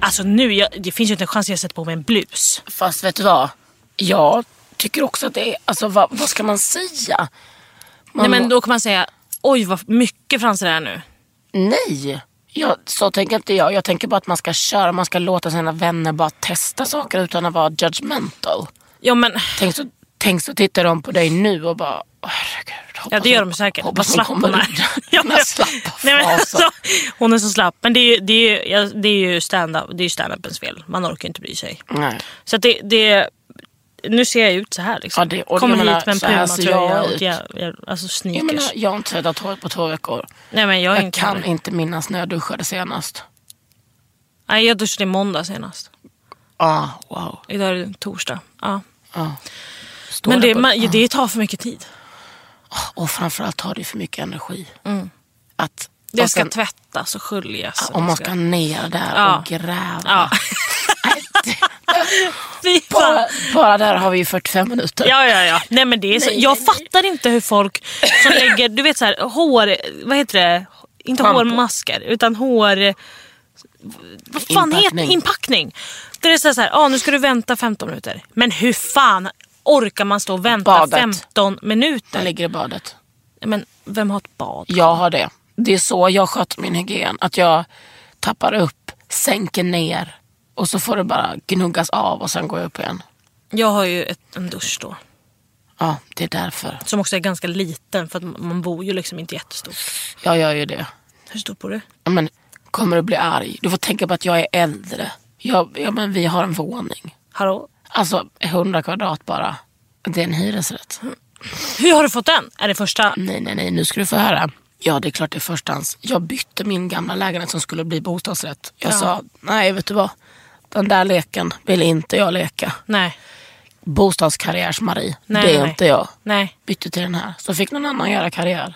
Alltså nu, jag, det finns ju inte en chans att jag sätter på mig en blus. Fast vet du vad? Jag tycker också att det är, alltså vad, vad ska man säga? Man Nej men då kan man säga, oj vad mycket fransar det är nu. Nej, jag, så tänker inte jag. Jag tänker bara att man ska köra, man ska låta sina vänner bara testa saker utan att vara judgmental. Ja men, Tänk så, tänk så tittar de på dig nu och bara, "Åh, herregud. Ja det gör de säkert. Vad Hoppas hon slapp hon är. Ja, Nej, men alltså, hon är så slapp. Men det är ju, det är ju, ja, det är ju stand-upens fel. Man orkar inte bry sig. Nej. Så att det, det, nu ser jag ut så här liksom. Ja, det- och Kommer jag menar, hit med en pumatröja jag och jä- jä- alltså Jag, sneakers. menar, jag har inte tvättat håret på två veckor. Nej men jag Jag inte kan heller. inte minnas när jag duschade senast. Nej jag duschade i måndag senast. Ah, wow. Idag är det torsdag. Ja. Står Men det, på- man, det tar för mycket tid. Och framförallt tar det för mycket energi. Att, Mm. Det och ska sen- tvättas och sköljas. och Om det man ska ner där Ja. och gräva. Ja. Bara, bara där har vi ju 45 minuter. Ja, ja, ja. Nej, men det är så, jag fattar inte hur folk som lägger, du vet så här, hår, vad heter det? Inte Shampoo. hårmasker, utan hår... Vad fan Inpackning. heter inpackning? Där det är så här, så här ah, nu ska du vänta 15 minuter. Men hur fan orkar man stå och vänta Badet. 15 Den minuter? ligger i badet. Men vem har ett bad? Jag har det. Det är så jag sköter min hygien. Att jag tappar upp, sänker ner och så får det bara gnuggas av och sen går jag upp igen. Jag har ju ett, en dusch då. Ja, det är därför. Som också är ganska liten för att man bor ju liksom inte jättestort. Jag gör ju det. Hur stor bor du? Ja, Men kommer du bli arg? Du får tänka på att jag är äldre. Jag, ja, men vi har en våning. Hallå? Alltså 100 kvadrat bara. Det är en hyresrätt. Hur har du fått den? Är det första? Nej, nej, nej. Nu ska du få höra. Ja, det är klart det är förstans. Jag bytte min gamla lägenhet som skulle bli bostadsrätt. Jag Ja. sa, nej vet du vad. Den där leken vill inte jag leka. Nej. Bostadskarriärs-Marie, Nej, det är nej. inte jag. Nej. Bytte till den här. Så fick någon annan göra karriär.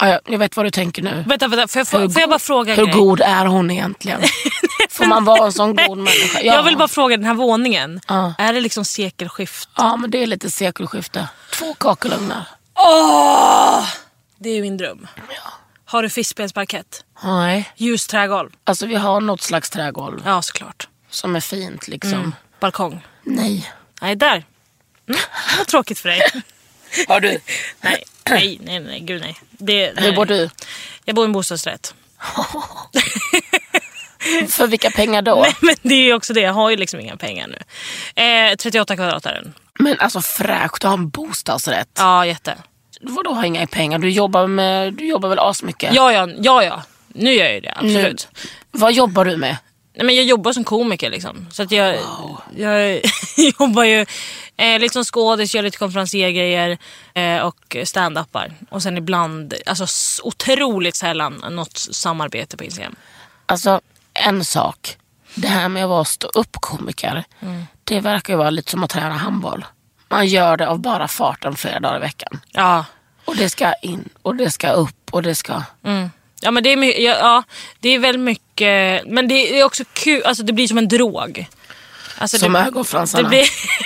Ja, jag, vet vad du tänker nu. Vänta, vänta. Får jag, får, Hur får jag bara fråga Hur grej? god är hon egentligen? Får man vara en sån god människa? Ja. Jag vill bara fråga, den här våningen, Ja. är det liksom sekelskift? Ja, men det är lite sekelskifte. Två kakelugnar. Åh! Det är ju min dröm. Har du fiskbensparkett? Nej. Ljus trägolv? Alltså vi har något slags trägolv Ja, såklart. som är fint liksom. Balkong? Nej. Nej, där. Mm. Vad tråkigt för dig. Har du? nej, nej, nej, nej, gud nej. Det. Hur bor du? Jag bor i en bostadsrätt. För vilka pengar då? Nej, men det är ju också det. Jag har ju liksom inga pengar nu. Eh, 38 kvadrat är den. Men alltså fräscht att ha en bostadsrätt. Ja, jätte. Vadå har inga pengar? Du jobbar, med, du jobbar väl asmycket? Ja, ja, ja, ja. Nu gör jag ju det, absolut. Vad jobbar du med? Nej, men jag jobbar som komiker liksom. Så att jag, jag jobbar ju eh, lite som skådis, gör lite konferenciergrejer eh, och stand-upar. Och sen ibland, alltså otroligt sällan något samarbete på Instagram. Alltså en sak. Det här med att vara stå-upp-komiker. Det verkar ju vara lite som att träna handboll. Man gör det av bara farten flera dagar i veckan. Ja, Och det ska in och det ska upp och det ska... Ja men det är, ja, ja, det är väldigt mycket, men det är också kul, alltså det blir som en drog. Alltså Som det, ögonfransarna. Det blir,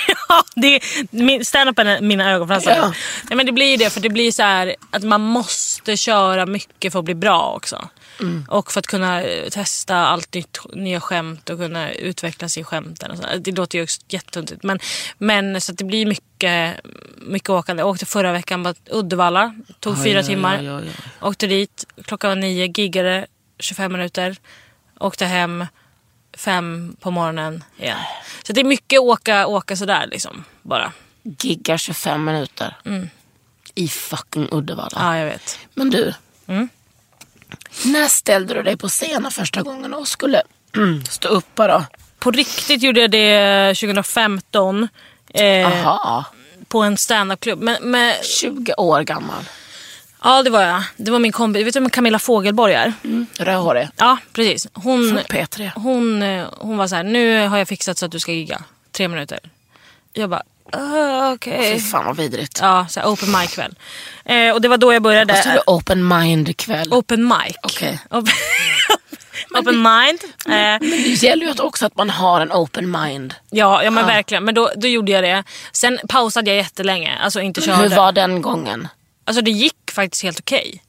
ja, det är, min, stand-upen är mina ögonfransar. Ja. Nej, men det blir ju det, för det blir så här att man måste köra mycket för att bli bra också. Mm. Och för att kunna eh, testa allt nytt, nya skämt och kunna utvecklas i skämten. Och så. Det låter ju också jättetuntigt. Men, men så det blir mycket, mycket åkande. Jag åkte förra veckan på Uddevalla. Tog fyra oj, timmar. oj. Åkte dit. Klockan var nio. Giggade 25 minuter. Åkte hem fem på morgonen igen. Så det är mycket åka, åka sådär liksom. Bara. Giggar 25 minuter. I fucking Uddevalla. Ja, jag vet. Men du. När ställde du dig på scenen första gången och skulle stå upp då? På riktigt gjorde jag det 2015. Eh, Aha. på en standupklubb. Men, men, 20 år gammal. ja, det var jag. Det var min kompis. Vet du vem Camilla Fogelborg är? Rödhårig. Ja, precis. Hon, Från P3. hon, eh, hon var så här, nu har jag fixat så att du ska gigga. Tre minuter. Jag bara, uh, okej. Fy fan vad vidrigt. Ja, så här, open mic kväll. Eh, och det var då jag började. Vad sa du? Open mind kväll. Open mic. Okej. Open, open mind. Eh, Men det gäller ju att också att man har en open mind. ja, ja, men verkligen. Men då, då gjorde jag det. Sen pausade jag jättelänge. Alltså inte körde. Hur var den gången? Alltså det gick faktiskt helt okej. Vad-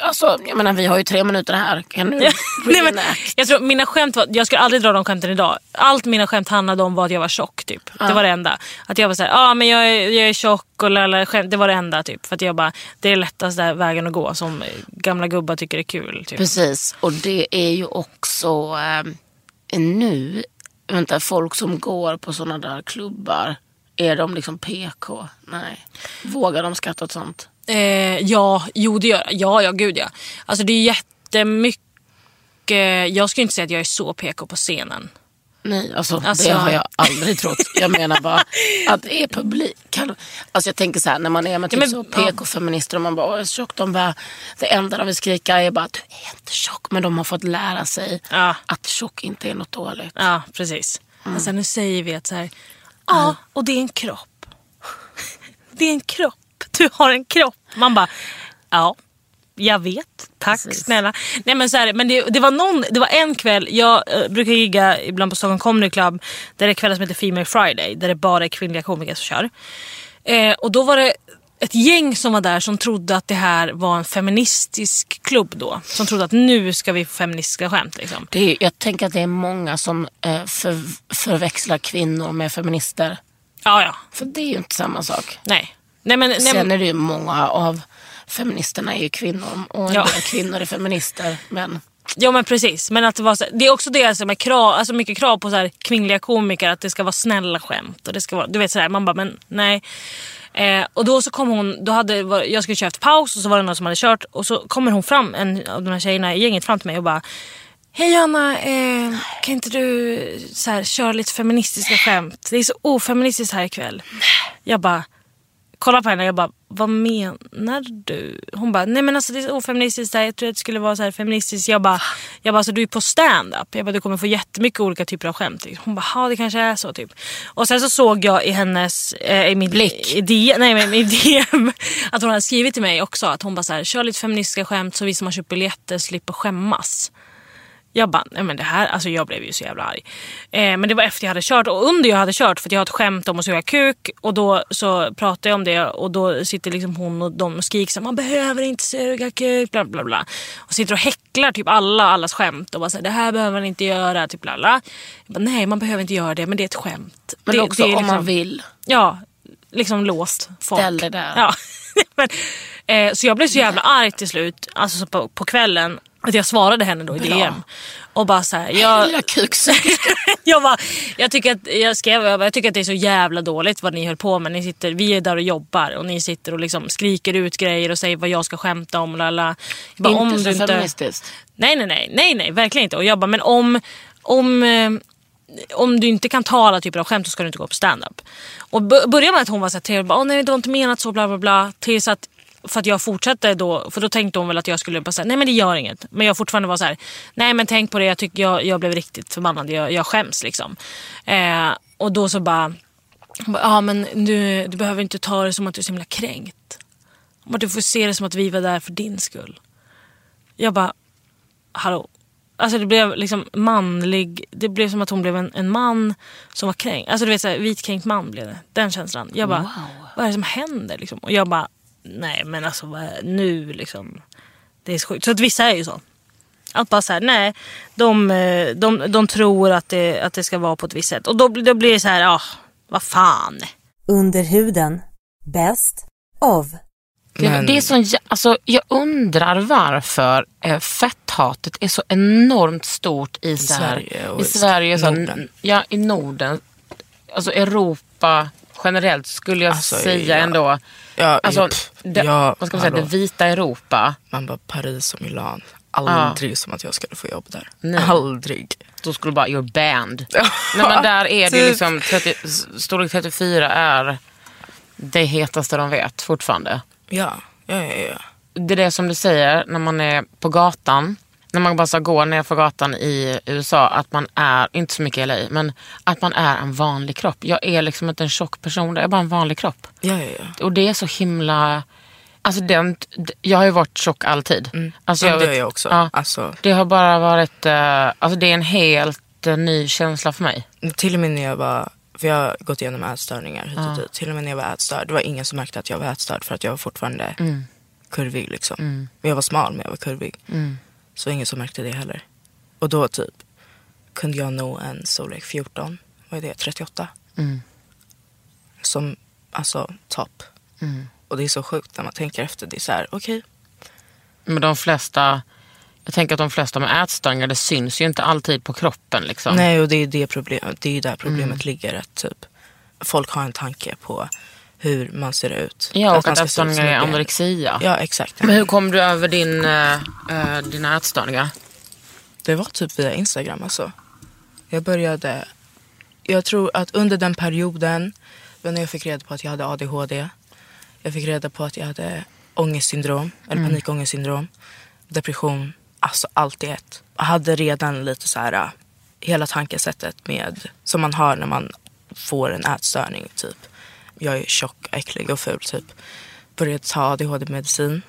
Alltså, jag menar, vi har ju tre minuter här. Kan du Nej, men, jag tror mina skämt var, jag skulle aldrig dra de skämten idag. Allt mina skämt handlade om var att jag var tjock typ. Det var det enda. Att jag var såhär, ja ah, men jag är, jag är tjock och lala, skämt. Det var det enda typ. För att jag bara, det är lättaste vägen att gå som gamla gubbar tycker är kul. Typ. Precis, och det är ju också eh, nu, vänta, folk som går på sådana där klubbar, är de liksom PK? Nej. Vågar de skratta åt sånt? Eh, ja, jo det gör Ja, ja gud ja. Alltså det är jättemycket, jag skulle inte säga att jag är så PK på scenen. Nej, alltså, Alltså- det har jag aldrig trott. Jag menar bara att det är publik. Alltså jag tänker så här, när man är med typ men- så PK-feminister och man bara, åh jag är tjock. De bara, det enda de vill skrika är bara att du är inte tjock. Men de har fått lära sig Ja. att tjock inte är något dåligt. Ja, precis. Mm. Alltså, nu säger vi att så här, ja, och det är en kropp. Det är en kropp. Du har en kropp. Man bara, ja, jag vet. Tack Precis. snälla. Nej, men så här, men det, det, var någon, det var en kväll, jag eh, brukar gigga ibland på Stockholm Comedy Club, där det är kvällar som heter Female Friday, där det bara är kvinnliga komiker som kör. Eh, och då var det ett gäng som var där som trodde att det här var en feministisk klubb då. Som trodde att nu ska vi få feministiska skämt. Liksom. Det är, jag tänker att det är många som eh, för, förväxlar kvinnor med feminister. Ja, ja. För det är ju inte samma sak. Nej. Nej, men, nej, Sen är det ju många av feministerna är ju kvinnor och Ja. kvinnor är feminister. Men Ja men precis. Men att det, var så, det är också det som är krav, alltså mycket krav på så här, kvinnliga komiker. Att det ska vara snälla skämt. Och det ska vara, du vet sådär, man bara men nej. Eh, och då så kom hon, då hade, jag skulle köra efter paus och så var det någon som hade kört. Och så kommer hon fram, en av de här tjejerna i gänget fram till mig och bara Hej Anna, eh, kan inte du så här, köra lite feministiska skämt? Det är så ofeministiskt här ikväll. Jag bara kollar på henne och jag bara, vad menar du? Hon bara, nej men alltså det är ofeministiskt här. Jag tror att det skulle vara så här feministiskt. Jag bara, jag bara, alltså du är på stand-up. Jag bara, du kommer få jättemycket olika typer av skämt. Hon bara, ja det kanske är så typ. Och sen så såg jag i hennes, eh, i min Blick. I DM, nej men i DM, att hon hade skrivit till mig också. Att hon bara så här, kör lite feministiska skämt så vi som har köpt biljetter slipper skämmas. Jag bara, nej men det här, alltså jag blev ju så jävla arg. Eh, men det var efter jag hade kört och under jag hade kört för att jag har ett skämt om att suga kuk och då så pratade jag om det och då sitter liksom hon och de skriker så här, man behöver inte suga kuk bla bla bla. Och sitter och häcklar typ alla allas skämt och bara så här, det här behöver man inte göra typ bla bla. Jag bara, nej man behöver inte göra det men det är ett skämt. men det, också det är om man liksom- vill. Ja, liksom låst folk. Ställ dig där. Ja. Men, eh, så jag blev så jävla arg till slut, alltså så på, på kvällen, att jag svarade henne då i Bra. DM. Och bara så här, jag, Lilla jag, bara, jag, tycker att, jag skrev, jag, bara, jag tycker att det är så jävla dåligt vad ni höll på med. Ni sitter, vi är där och jobbar och ni sitter och liksom skriker ut grejer och säger vad jag ska skämta om. Lala. Jag bara, om inte du så feministiskt. Nej, nej, nej, nej, nej, verkligen inte. Och jag bara, men om, om, eh, om du inte kan ta alla typer av skämt så ska du inte gå på stand-up. Och b- började med att hon var så här trevlig, bara, nej det var inte menat så bla bla bla. Tills att, för att jag fortsatte då, för då tänkte hon väl att jag skulle bara säga nej men det gör inget. Men jag fortfarande var så här, nej men tänk på det, jag, tycker jag, jag blev riktigt förbannad, jag, jag skäms liksom. Eh, och då så bara, ja men du, du behöver inte ta det som att du är så himla kränkt. Bara, Du får se det som att vi var där för din skull. Jag bara, hallå. Alltså det blev liksom manlig. Det blev som att hon blev en, en man som var kränkt. Alltså du vet såhär, vitkränkt man blev det. Den känslan. Jag bara, vad är det som händer liksom? Och jag bara, nej men alltså vad är, nu liksom. Det är så sjukt. Så att vissa är ju så. Att bara såhär, nej. De, eh, de, de tror att det, att det ska vara på ett visst sätt. Och då, då blir det så här, ja, vad fan. Under huden. Bäst av. Det, Men- det är så, jä- alltså, jag undrar varför eh, fetthatet är så enormt stort i, så här, Sverige och i Sverige. Så, Norden. Ja, i Norden. Alltså Europa generellt skulle jag Alltså, säga ja. ändå. Ja, Alltså, det, ja, vad ska man säga, det vita Europa. Man bara Paris och Milan. Aldrig som att jag skulle få jobb där. Nej. Aldrig. Då skulle du bara, you're banned. Nej, men där är det Typ. liksom, 30, storlek 34 är det hetaste de vet fortfarande. Ja, ja, ja. ja. det är det som du säger när man är på gatan. När man bara så går ner för gatan i USA. Att man är, inte så mycket i LA, men att man är en vanlig kropp. Jag är liksom inte en tjock person, jag är bara en vanlig kropp. ja, ja, ja. Och det är så himla... Alltså den, jag har ju varit tjock alltid. Alltså Ja, det gör jag också. Ja, Alltså, det har bara varit... eh, alltså det är en helt eh, ny känsla för mig. till och med när jag var, för jag har gått igenom ätstörningar hit och dit. Till och med när jag var ätstörd, det var ingen som märkte att jag var ätstörd för att jag var fortfarande kurvig liksom. Men jag var smal men jag var kurvig. Så ingen som märkte det heller. Och då typ kunde jag nå en storlek 14, vad är det, 38? Som, alltså topp. Och det är så sjukt när man tänker efter. Det är så här, okej. Men de flesta... Jag tänker att de flesta med ätstörningar, det syns ju inte alltid på kroppen. Liksom. Nej, och det är det problemet. Det är där problemet ligger. Att typ, folk har en tanke på hur man ser ut. Ja, och att ut ätstörningar är anorexia. Ja, exakt. Men hur kom du över din, äh, dina ätstörningar? Det var typ via Instagram alltså. Jag började, jag tror att under den perioden, när jag fick reda på att jag hade ADHD. Jag fick reda på att jag hade ångestsyndrom, eller panikångestsyndrom, depression, alltså allt i ett. Jag hade redan lite så här, äh, hela tankesättet med, som man har när man får en ätstörning typ. Jag är tjock, äcklig och ful typ. Började ta ADHD-medicin.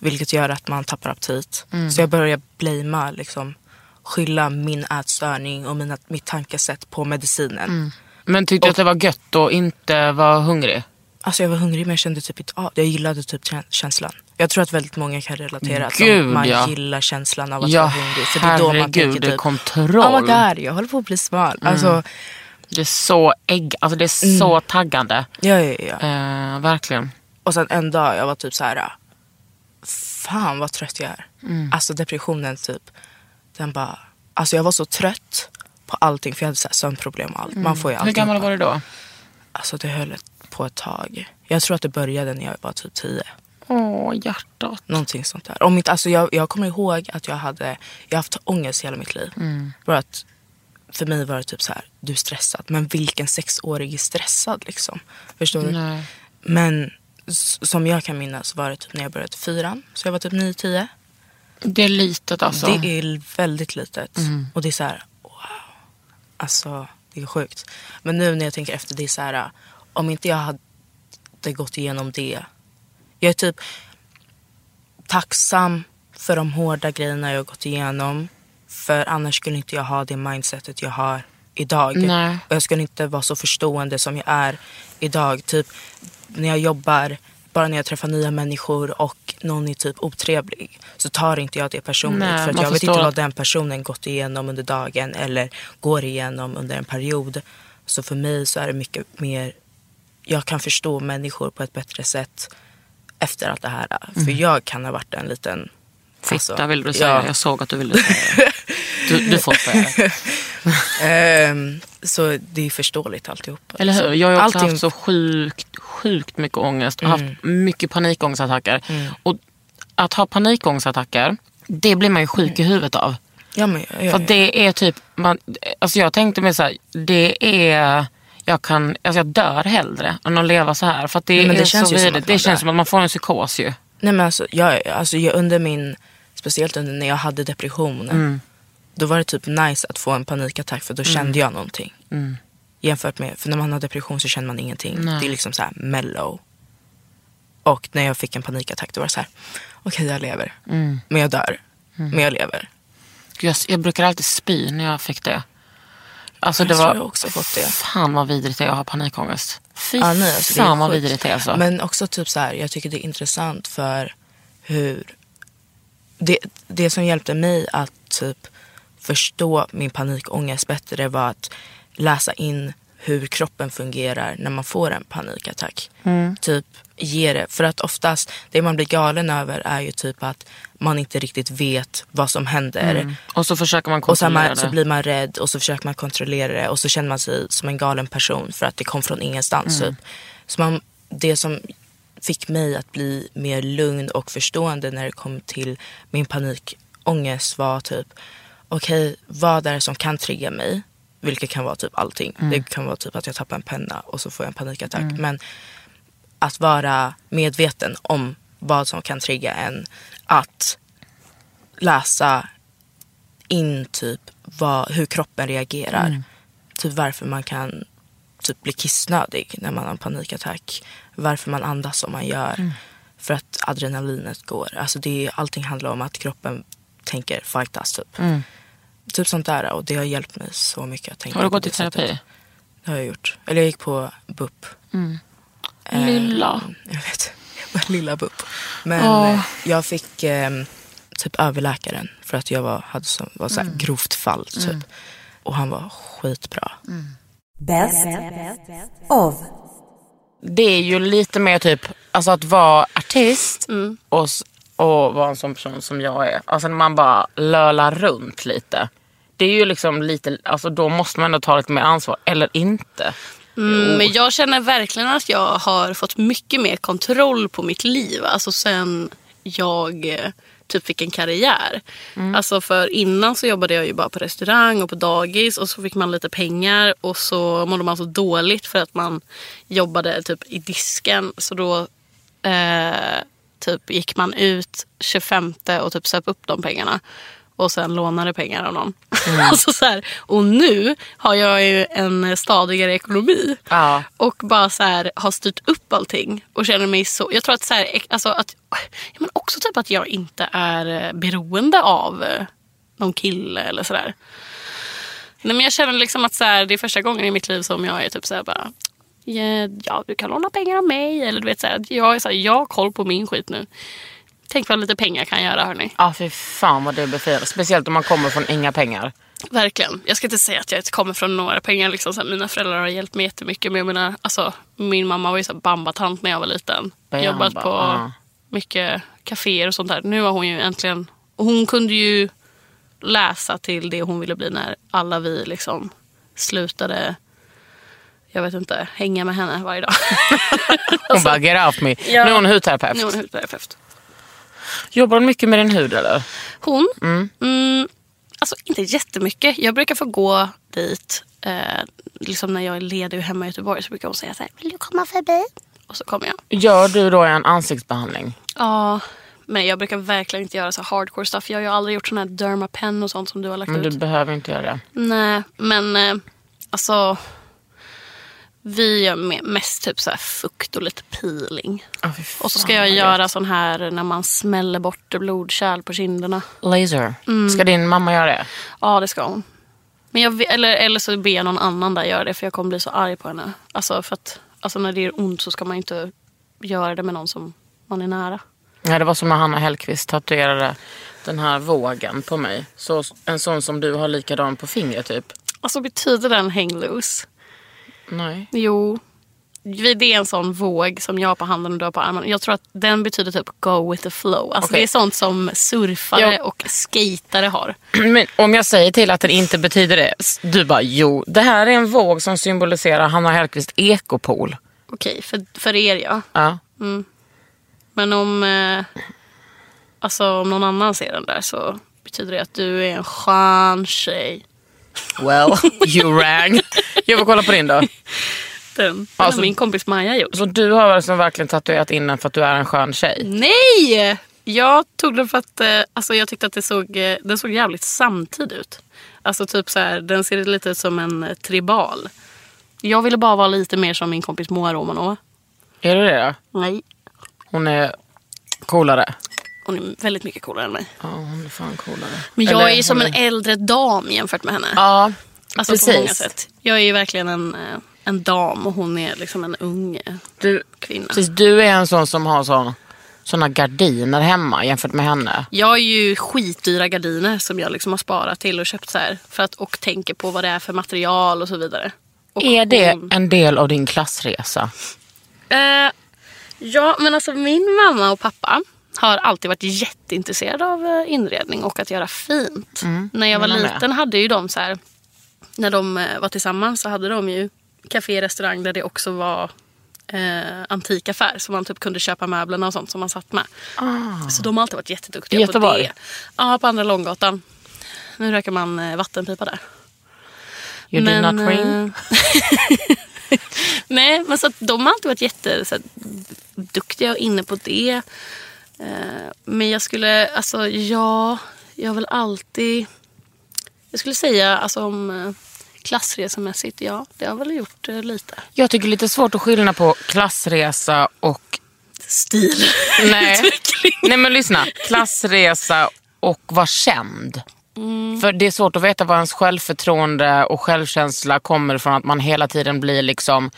Vilket gör att man tappar aptit. Så jag började blamea, liksom, skylla min ätstörning och mina, mitt tankesätt på medicinen. Men tyckte du att det var gött att inte vara hungrig? Alltså jag var hungrig men jag kände typ inte av. Jag gillade typ kä- känslan. Jag tror att väldigt många kan relatera. Att Gud, man ja. gillar känslan av att Ja, vara hungrig. För det är då man tänker typ, kontroll. oh my god, jag håller på att bli smal. Alltså, Det är så ägg, alltså det är så taggande. ja, ja, ja. Eh, verkligen. Och sen en dag jag var typ så här. Fan vad trött jag är. Alltså depressionen typ. Den bara. Alltså jag var så trött på allting. För jag hade så här sömnproblem och allt. Man får ju Hur allting. gammal var du då? Alltså det höll på ett tag. Jag tror att det började när jag var typ 10. Åh, hjärtat. Någonting sånt där. Om inte, alltså jag, jag kommer ihåg att jag hade jag har haft ångest hela mitt liv. Bara att för mig var det typ så här, du är stressad. Men vilken sexårig är stressad liksom? Förstår du? Nej. Men som jag kan minnas var det typ när jag började fyran. Så jag var typ 9-10. Det är litet alltså. Det är väldigt litet. Och det är så här, wow. Alltså, det är sjukt. Men nu när jag tänker efter, det är så här, om inte jag hade gått igenom det. Jag är typ tacksam för de hårda grejerna jag har gått igenom. För annars skulle inte jag ha det mindsetet jag har idag. Nej. Och jag skulle inte vara så förstående som jag är idag. Typ när jag jobbar, bara när jag träffar nya människor och någon är typ otrevlig så tar inte jag det personligt. Nej, för jag vet inte vad den personen gått igenom under dagen eller går igenom under en period. Så för mig så är det mycket mer, jag kan förstå människor på ett bättre sätt efter allt det här. För jag kan ha varit en liten Fitta alltså, vill du säga. ja. Jag såg att du ville säga det. Du, du får säga det. Ehm, så det är förståeligt alltihop. Eller hur? Jag har också Allting- Mm. haft så sjukt, sjukt mycket ångest och haft mycket panikångestattacker. Och att ha panikångestattacker, det blir man ju sjuk i huvudet av. Ja, men, ja, ja, För det är typ, man, alltså jag tänkte mig så här, det är, jag kan, alltså jag dör hellre än att leva så här. För att det, Nej, det är känns så vidrigt. Det känns som att man får en psykos ju. Nej men alltså, jag, alltså jag, under min, speciellt under när jag hade depression. Mm. Då var det typ nice att få en panikattack för då Mm. kände jag någonting. Jämfört med, för när man har depression så känner man ingenting. Nej. Det är liksom så här mellow. Och när jag fick en panikattack då var det så här, okej jag lever. Mm. Men jag dör. Men jag lever. Jag, jag brukar alltid spy när jag fick det. Alltså Jag det var... jag också fått det. Fan vad vidrigt det är att ha panikångest. Fy Ja, nej, alltså, fan vad vidrigt det är alltså. Men också typ så här, jag tycker det är intressant för hur... Det, det som hjälpte mig att typ förstå min panikångest bättre var att läsa in hur kroppen fungerar när man får en panikattack. Typ ge det. För att oftast, det man blir galen över är ju typ att man inte riktigt vet vad som händer. Och så försöker man Och så, kontrollera man, så blir man rädd och så försöker man kontrollera det och så känner man sig som en galen person för att det kom från ingenstans. Mm. Typ. Så man, det som fick mig att bli mer lugn och förstående när det kom till min panikångest var typ okej, vad är det som kan trigga mig? Vilket kan vara typ allting. Mm. Det kan vara typ att jag tappar en penna och så får jag en panikattack. Men att vara medveten om vad som kan trigga en. Att läsa in typ vad, hur kroppen reagerar. Typ varför man kan typ bli kissnödig när man har en panikattack. Varför man andas som man gör. För att adrenalinet går. Alltså det, allting handlar om att kroppen tänker fightas typ. Typ sånt där och det har hjälpt mig så mycket att tänka Har du gått i det sättet. terapi? Det har jag gjort. Eller jag gick på BUP. Eh, Lilla. Jag vet. Jag lilla BUP. Men eh, jag fick eh, typ överläkaren för att jag var, hade som, var så här grovt fall. Typ. Och han var skitbra. Bäst av. Det är ju lite mer typ alltså att vara artist och, s- och vara en sån person som jag är. Alltså när man bara lölar runt lite. Det är ju liksom lite, alltså då måste man ändå ta lite mer ansvar. Eller inte. Mm, men jag känner verkligen att jag har fått mycket mer kontroll på mitt liv. Alltså sen jag eh, typ fick en karriär. Alltså för innan så jobbade jag ju bara på restaurang och på dagis och så fick man lite pengar och så mådde man så dåligt för att man jobbade typ i disken. Så då eh, typ gick man ut 25 och typ söp upp de pengarna. Och sen lånade pengar av någon. alltså så här. Och nu har jag ju en stadigare ekonomi. Ja. Och bara så här, har styrt upp allting. Och känner mig så... Jag tror att så här, alltså att, men också typ att jag inte är eh, beroende av eh, någon kille eller sådär. Nej, men jag känner liksom att så här, det är första gången i mitt liv som jag är typ så här bara... Ja, ja, du kan låna pengar av mig. Eller du vet så här, jag är så här, jag har koll på min skit nu. Tänk vad lite pengar kan göra hörni. Ja fy fan vad det är befriande. Speciellt om man kommer från inga pengar. Verkligen. Jag ska inte säga att jag inte kommer från några pengar. Liksom. Så här, mina föräldrar har hjälpt mig jättemycket. Men jag menar, alltså, min mamma var ju så bambatant när jag var liten. Bamba, Jobbat på ja. mycket kaféer och sånt där. Nu har hon ju äntligen... Hon kunde ju läsa till det hon ville bli när alla vi liksom slutade jag vet inte, hänga med henne varje dag. Hon bara get off me. Alltså- Ja. Nu är hon hudterapeut. Nu är hon hudterapeut. Jobbar hon mycket med din hud eller? Hon? Mm. alltså inte jättemycket. Jag brukar få gå dit. Eh, liksom när jag är ledig hemma i Göteborg så brukar hon säga så här, vill du komma förbi? Och så kommer jag. Gör du då en ansiktsbehandling? Ja, men jag brukar verkligen inte göra så hardcore stuff. Jag har ju aldrig gjort sån här dermapen och sånt som du har lagt Men du ut. behöver inte göra det. Nej, men eh, alltså. Vi gör me- mest typ så fukt och lite peeling. Och så ska jag göra sån här när man smäller bort blodkärl på kinderna. Laser. Mm. Ska din mamma göra det? Ja, det ska hon. Men jag, eller, eller så ber jag någon annan där göra det för jag kommer bli så arg på henne. Alltså, för att, alltså när det gör ont så ska man inte göra det med någon som man är nära. Ja, det var som när Hanna Hellquist tatuerade den här vågen på mig. Så, en sån som du har likadan på fingret typ. Alltså betyder den hang loose? Nej. Jo. Det är en sån våg som jag har på handen och du har på armen. Jag tror att den betyder typ go with the flow. Alltså Okej. Det är sånt som surfare Ja. och skatare har. Men om jag säger till att den inte betyder det. Du bara jo. Det här är en våg som symboliserar Hanna Hellquist ekopol. Okej, för, för er ja. Ja. Men om, eh, alltså, om någon annan ser den där så betyder det att du är en skön tjej. Well, you rang. Jag får kolla på din då. Den, den Alltså- har min kompis Maja gjort. Så du har alltså verkligen tatuerat in den för att du är en skön tjej? Nej! Jag tog den för att eh, alltså, jag tyckte att det såg, eh, den såg jävligt samtid ut. Alltså typ så här, den ser lite ut som en eh, tribal. Jag ville bara vara lite mer som min kompis Moa Romanova. Är du det då? Nej. Hon är coolare. hon är väldigt mycket coolare än mig. Ja, hon är fan coolare. Men jag Eller, är ju som hon en äldre dam jämfört med henne. Ja, alltså precis. på många sätt. Jag är ju verkligen en, eh, en dam och hon är liksom en ung Du, kvinna. precis, du är en sån som har sån, såna gardiner hemma jämfört med henne. Jag har ju skitdyra gardiner som jag liksom har sparat till och köpt så här. För att, och tänker på vad det är för material och så vidare. Och Är det hon- en del av din klassresa? Eh, ja, men alltså min mamma och pappa har alltid varit jätteintresserade av eh, inredning och att göra fint. När jag var mina med. liten hade ju de så här, när de eh, var tillsammans så hade de ju café, restaurang där det också var eh, antikaffär. Så man typ kunde köpa möblerna och sånt som man satt med. Så de har alltid varit jätteduktiga Göteborg? på det. Ja, på Andra Långgatan. Nu röker man eh, vattenpipa där. You did not ring? eh, Nej, men så att de har alltid varit jätte så här, duktiga och inne på det. Eh, Men jag skulle, alltså ja, jag har väl alltid... Jag skulle säga alltså om eh, klassresemässigt, ja, det har väl gjort eh, lite. Jag tycker det är lite svårt att skilja på klassresa och... Stil. Nej, Nej men lyssna. Klassresa och vara känd. För det är svårt att veta var ens självförtroende och självkänsla kommer ifrån att man hela tiden blir liksom...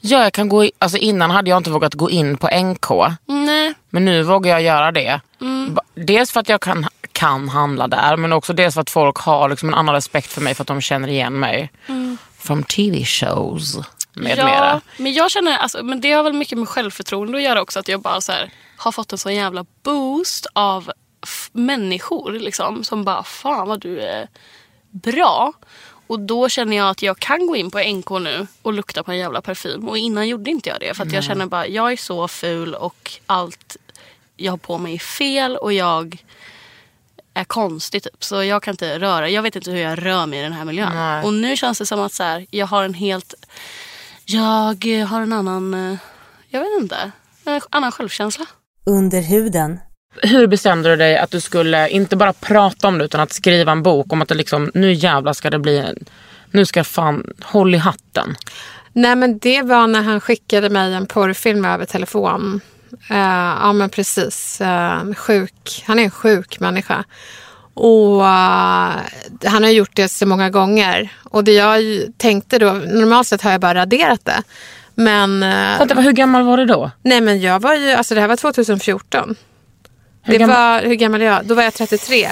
Ja, jag kan gå i, alltså innan hade jag inte vågat gå in på NK. Nej, Men nu vågar jag göra det. Ba- Dels för att jag kan, kan handla där men också dels för att folk har liksom en annan respekt för mig för att de känner igen mig. From TV shows med ja, mera. men jag känner, alltså, men det har väl mycket med självförtroende att göra också. Att jag bara så här, har fått en sån jävla boost av människor liksom, som bara, fan vad du är bra. Och då känner jag att jag kan gå in på NK nu och lukta på en jävla parfym. Och innan gjorde inte jag det. För att jag känner bara, jag är så ful och allt jag har på mig är fel och jag är konstig typ. Så jag kan inte röra, jag vet inte hur jag rör mig i den här miljön. Nej. Och nu känns det som att så här, jag har en helt, jag eh, har en annan, eh, jag vet inte, en annan självkänsla. Under huden. Hur bestämde du dig att du skulle inte bara prata om det utan att skriva en bok om att det liksom, nu jävlar ska det bli, en- nu ska fan, håll i hatten. Nej men det var när han skickade mig en porrfilm över telefon. Eh, ja men precis. Eh, sjuk. Han är en sjuk människa. Och eh, han har gjort det så många gånger. Och det jag tänkte då, normalt sett har jag bara raderat det. Men, eh, Vänta, hur gammal var du då? nej men jag var ju, alltså det här var 2014. Hur det gammal- var, hur gammal är jag? Då var jag 33.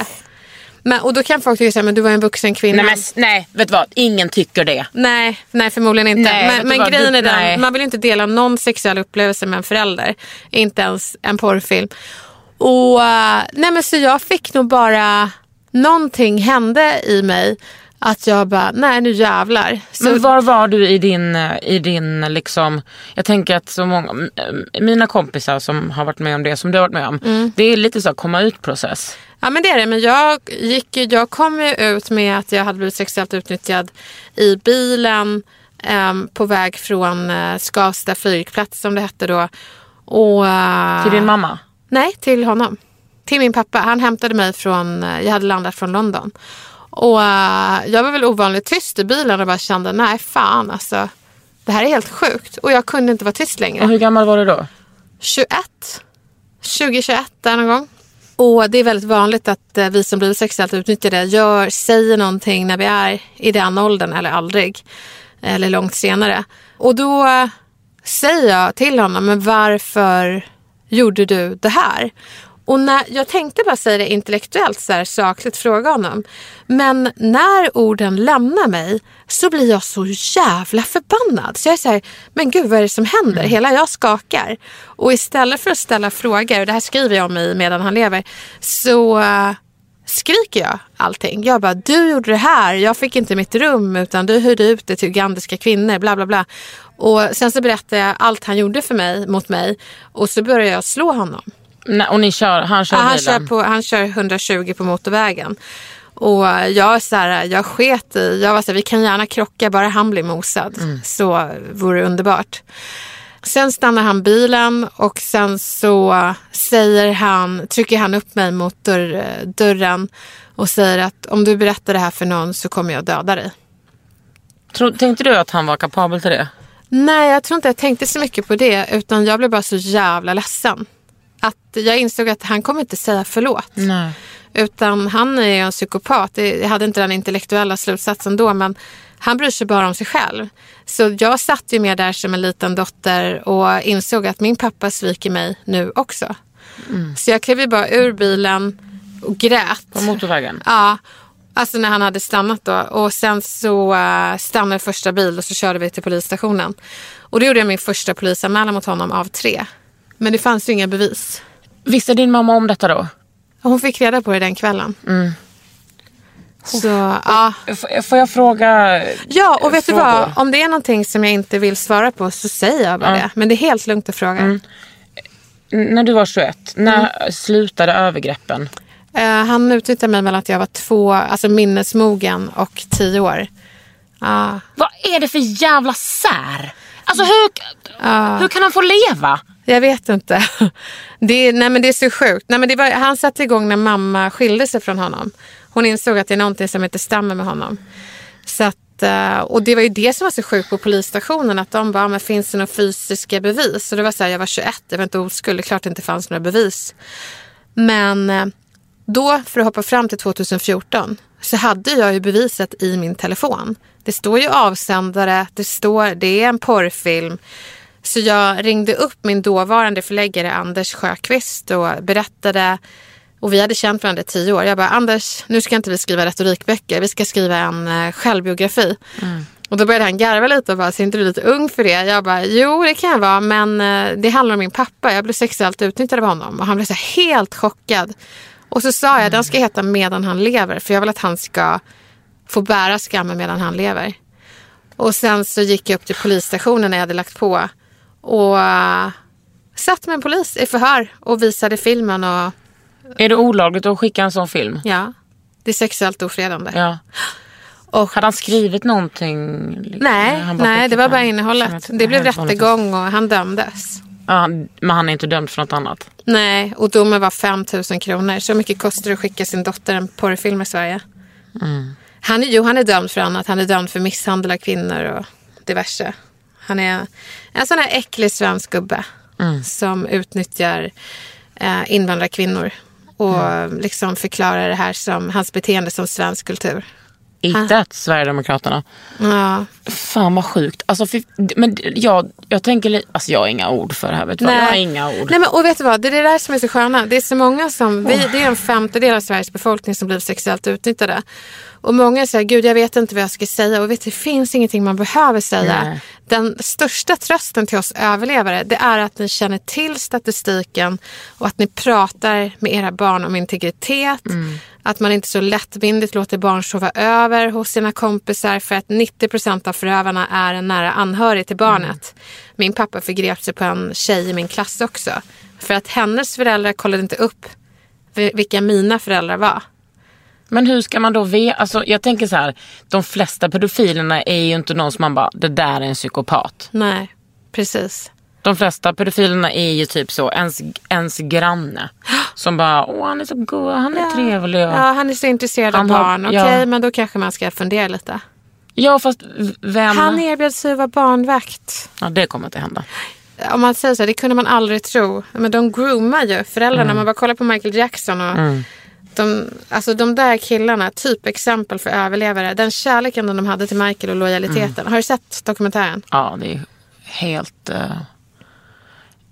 Men, och då kan folk tycka men du var en vuxen kvinna. Nej, men, nej, vet du vad? Ingen tycker det. Nej, nej förmodligen inte. Nej, men men vad, grejen du- är den, nej. man vill inte dela någon sexuell upplevelse med en förälder. Inte ens en porrfilm. Och eh, nej men så jag fick nog bara, någonting hände i mig. Att jag bara, nej nu jävlar. Så, Men var var du i din, eh, i din liksom, jag tänker att så många, mina kompisar som har varit med om det som du har varit med om, Mm. det är lite så komma ut process. Ja men det är det. Men jag, gick, jag kom ju ut med att jag hade blivit sexuellt utnyttjad i bilen em, på väg från uh, Skavsta flygplats som det hette då. Och, eh, Till din mamma? Nej, till honom. Till min pappa. Han hämtade mig från, eh, jag hade landat från London. Och eh, jag var väl ovanligt tyst i bilen och bara kände, nej fan alltså. Det här är helt sjukt. Och jag kunde inte vara tyst längre. Och hur gammal var du då? 21. 2021 där någon gång. Och det är väldigt vanligt att eh, vi som blir sexuellt utnyttjade gör, säger någonting när vi är i den åldern eller aldrig. Eller långt senare. Och då eh, säger jag till honom, men varför gjorde du det här? Och när, jag tänkte bara säga det intellektuellt, så här, sakligt fråga honom. Men när orden lämnar mig så blir jag så jävla förbannad. Så jag är så här, men gud vad är det som händer? Hela jag skakar. Och istället för att ställa frågor, och det här skriver jag om i Medan han lever, så eh, skriker jag allting. Jag bara, du gjorde det här, jag fick inte mitt rum utan du hyrde ut det till ugandiska kvinnor, bla bla bla. Och sen så berättade jag allt han gjorde för mig, mot mig och så började jag slå honom. Nej, och ni kör, han kör Ja, han, bilen? kör på, han kör 120 på motorvägen. Och jag, så här, jag sket i, jag var så här, vi kan gärna krocka bara han blir mosad. Så vore det underbart. Sen stannar han bilen och sen så säger han, trycker han upp mig mot dörr, dörren och säger att om du berättar det här för någon så kommer jag döda dig. Tro, tänkte du att han var kapabel till det? Nej, jag tror inte jag tänkte så mycket på det utan jag blev bara så jävla ledsen. Att jag insåg att han kommer inte säga förlåt. Nej. Utan han är ju en psykopat. Jag hade inte den intellektuella slutsatsen då men han bryr sig bara om sig själv. Så jag satt ju med där som en liten dotter och insåg att min pappa sviker mig nu också. Så jag klev ju bara ur bilen och grät. På motorvägen? Ja, alltså när han hade stannat då. Och sen så uh, stannade första bil och så körde vi till polisstationen. Och då gjorde jag min första polisanmälan mot honom av tre. Men det fanns ju inga bevis. Visste din mamma om detta då? Hon fick reda på det den kvällen. Så, ja. Får jag fråga? Ja, och vet du vad? frågor? Om det är någonting som jag inte vill svara på så säger jag bara det. Men det är helt lugnt att fråga. N- När du var 21, när slutade övergreppen? Eh, han utnyttjade mig mellan att jag var två, alltså minnesmogen och tio år. Ja. Vad är det för jävla sär? Alltså hur, hur kan han få leva? Jag vet inte. Det är, nej men det är så sjukt. Nej men det var, han satte igång när mamma skilde sig från honom. Hon insåg att det är någonting som inte stämmer med honom. Så att, eh, och det var ju det som var så sjukt på polisstationen. Att de bara, ah, men finns det några fysiska bevis? Och det var så här, jag var 21, jag var inte oskuld. Det är klart det inte fanns några bevis. Men eh, då, för att hoppa fram till 2014, så hade jag ju beviset i min telefon. Det står ju avsändare, det står, det är en porrfilm. Så jag ringde upp min dåvarande förläggare Anders Sjöqvist och berättade och vi hade känt varandra i tio år. Jag bara, Anders, nu ska inte vi skriva retorikböcker, vi ska skriva en eh, självbiografi. Och då började han garva lite och bara, ser inte du lite ung för det? Jag bara, jo det kan jag vara, men eh, det handlar om min pappa. Jag blev sexuellt utnyttjad av honom och han blev så helt chockad. Och så sa jag, den ska heta Medan han lever, för jag vill att han ska få bära skammen medan han lever. Och sen så gick jag upp till polisstationen när jag hade lagt på och uh, satt med en polis i förhör och visade filmen och Är det olagligt att skicka en sån film? ja, det är sexuellt ofredande. Ja. Och, Hade han skrivit någonting? nej, Han nej, det var bara innehållet. Det blev rättegång och han dömdes. Ja, han- men han är inte dömd för något annat? Nej, och domen var 5 000 kronor. Så mycket kostar det att skicka sin dotter en porrfilm i Sverige. Han, är, jo, han är dömd för annat. Han är dömd för misshandel av kvinnor och diverse. Han är en sån här äcklig svensk gubbe som utnyttjar eh, invandrarkvinnor och liksom förklarar det här som hans beteende som svensk kultur. Att Sverigedemokraterna. Ja. Fan vad sjukt. Alltså, för, men jag, jag tänker alltså jag har inga ord för det här. Vet du vad? Jag har inga ord. Nej, men, och vet du vad? Det är det där som är så sköna. Det är så många som, vi, det är en femtedel av Sveriges befolkning som blir sexuellt utnyttjade. Och många säger, gud jag vet inte vad jag ska säga. Och vet du, det finns ingenting man behöver säga. Nej. Den största trösten till oss överlevare, det är att ni känner till statistiken och att ni pratar med era barn om integritet. Att man inte så lättvindigt låter barn sova över hos sina kompisar för att 90 procent av förövarna är en nära anhörig till barnet. Min pappa förgrep sig på en tjej i min klass också. För att hennes föräldrar kollade inte upp vi- vilka mina föräldrar var. Men hur ska man då veta? Alltså, jag tänker så här. De flesta pedofilerna är ju inte någon som man bara, det där är en psykopat. Nej, precis. De flesta pedofilerna är ju typ så, ens, ens granne. Som bara, åh han är så god, han är trevlig. Och... Ja, han är så intresserad Han av har- barn. Okej, ja. men då kanske man ska fundera lite. Ja fast vem? Han erbjöd sig att vara barnvakt. Ja det kommer inte hända. Om man säger så, här, det kunde man aldrig tro. Men de groomar ju föräldrarna. Man bara kollar på Michael Jackson och de, alltså de där killarna, typexempel för överlevare. Den kärleken de hade till Michael och lojaliteten. Har du sett dokumentären? Ja det är helt... eh,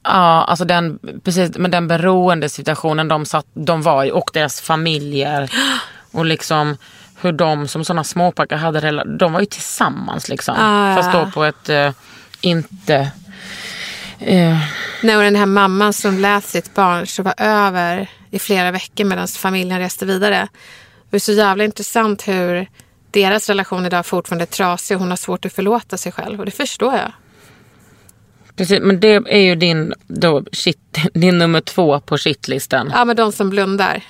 Ja, alltså den, precis, men den beroendesituationen de, satt, de var i och deras familjer. Och liksom hur de som sådana småpojkar hade De var ju tillsammans liksom. Ah, Fast då på ett eh, inte... eh, Nej, och den här mamman som lät sitt barn sova över i flera veckor medan familjen reste vidare. Det är så jävla intressant hur deras relation idag fortfarande är trasig och hon har svårt att förlåta sig själv. Och det förstår jag. Precis, men det är ju din, då, shit, din nummer två på shitlistan. Ja, men de som blundar.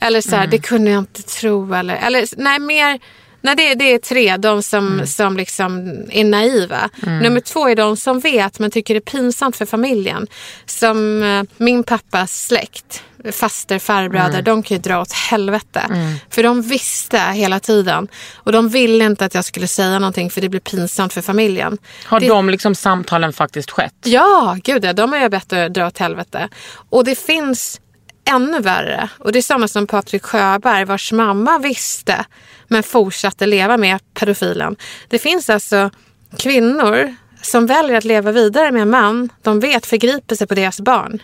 Eller så här, det kunde jag inte tro. Eller, eller nej, mer Nej, det, det är tre. De som, som liksom är naiva. Nummer två är de som vet men tycker det är pinsamt för familjen. Som eh, min pappas släkt. Faster, farbröder, de kan ju dra åt helvete. För de visste hela tiden. Och de ville inte att jag skulle säga någonting för det blir pinsamt för familjen. Har det, de liksom samtalen faktiskt skett? Ja, gud ja. De har jag bett att dra åt helvete. Och det finns ännu värre. Och det är sådana som Patrik Sjöberg vars mamma visste men fortsatte leva med pedofilen. Det finns alltså kvinnor som väljer att leva vidare med en man de vet förgriper sig på deras barn.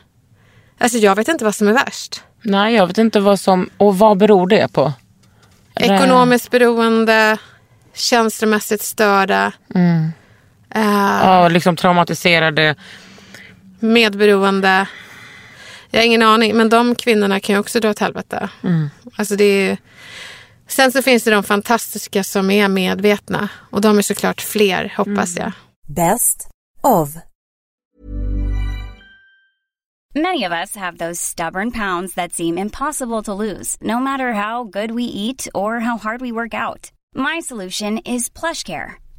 Alltså jag vet inte vad som är värst. Nej, jag vet inte vad som... Och vad beror det på? Ekonomiskt beroende, känslomässigt störda, eh, Ja, liksom traumatiserade. medberoende. Jag har ingen aning, men de kvinnorna kan ju också dra åt helvete. Alltså det är... Sen så finns det de fantastiska som är medvetna och de är såklart fler, hoppas jag. Best of. Many of us have those stubborn pounds that seem impossible to lose, no matter how good we eat or how hard we work out. My solution is PlushCare.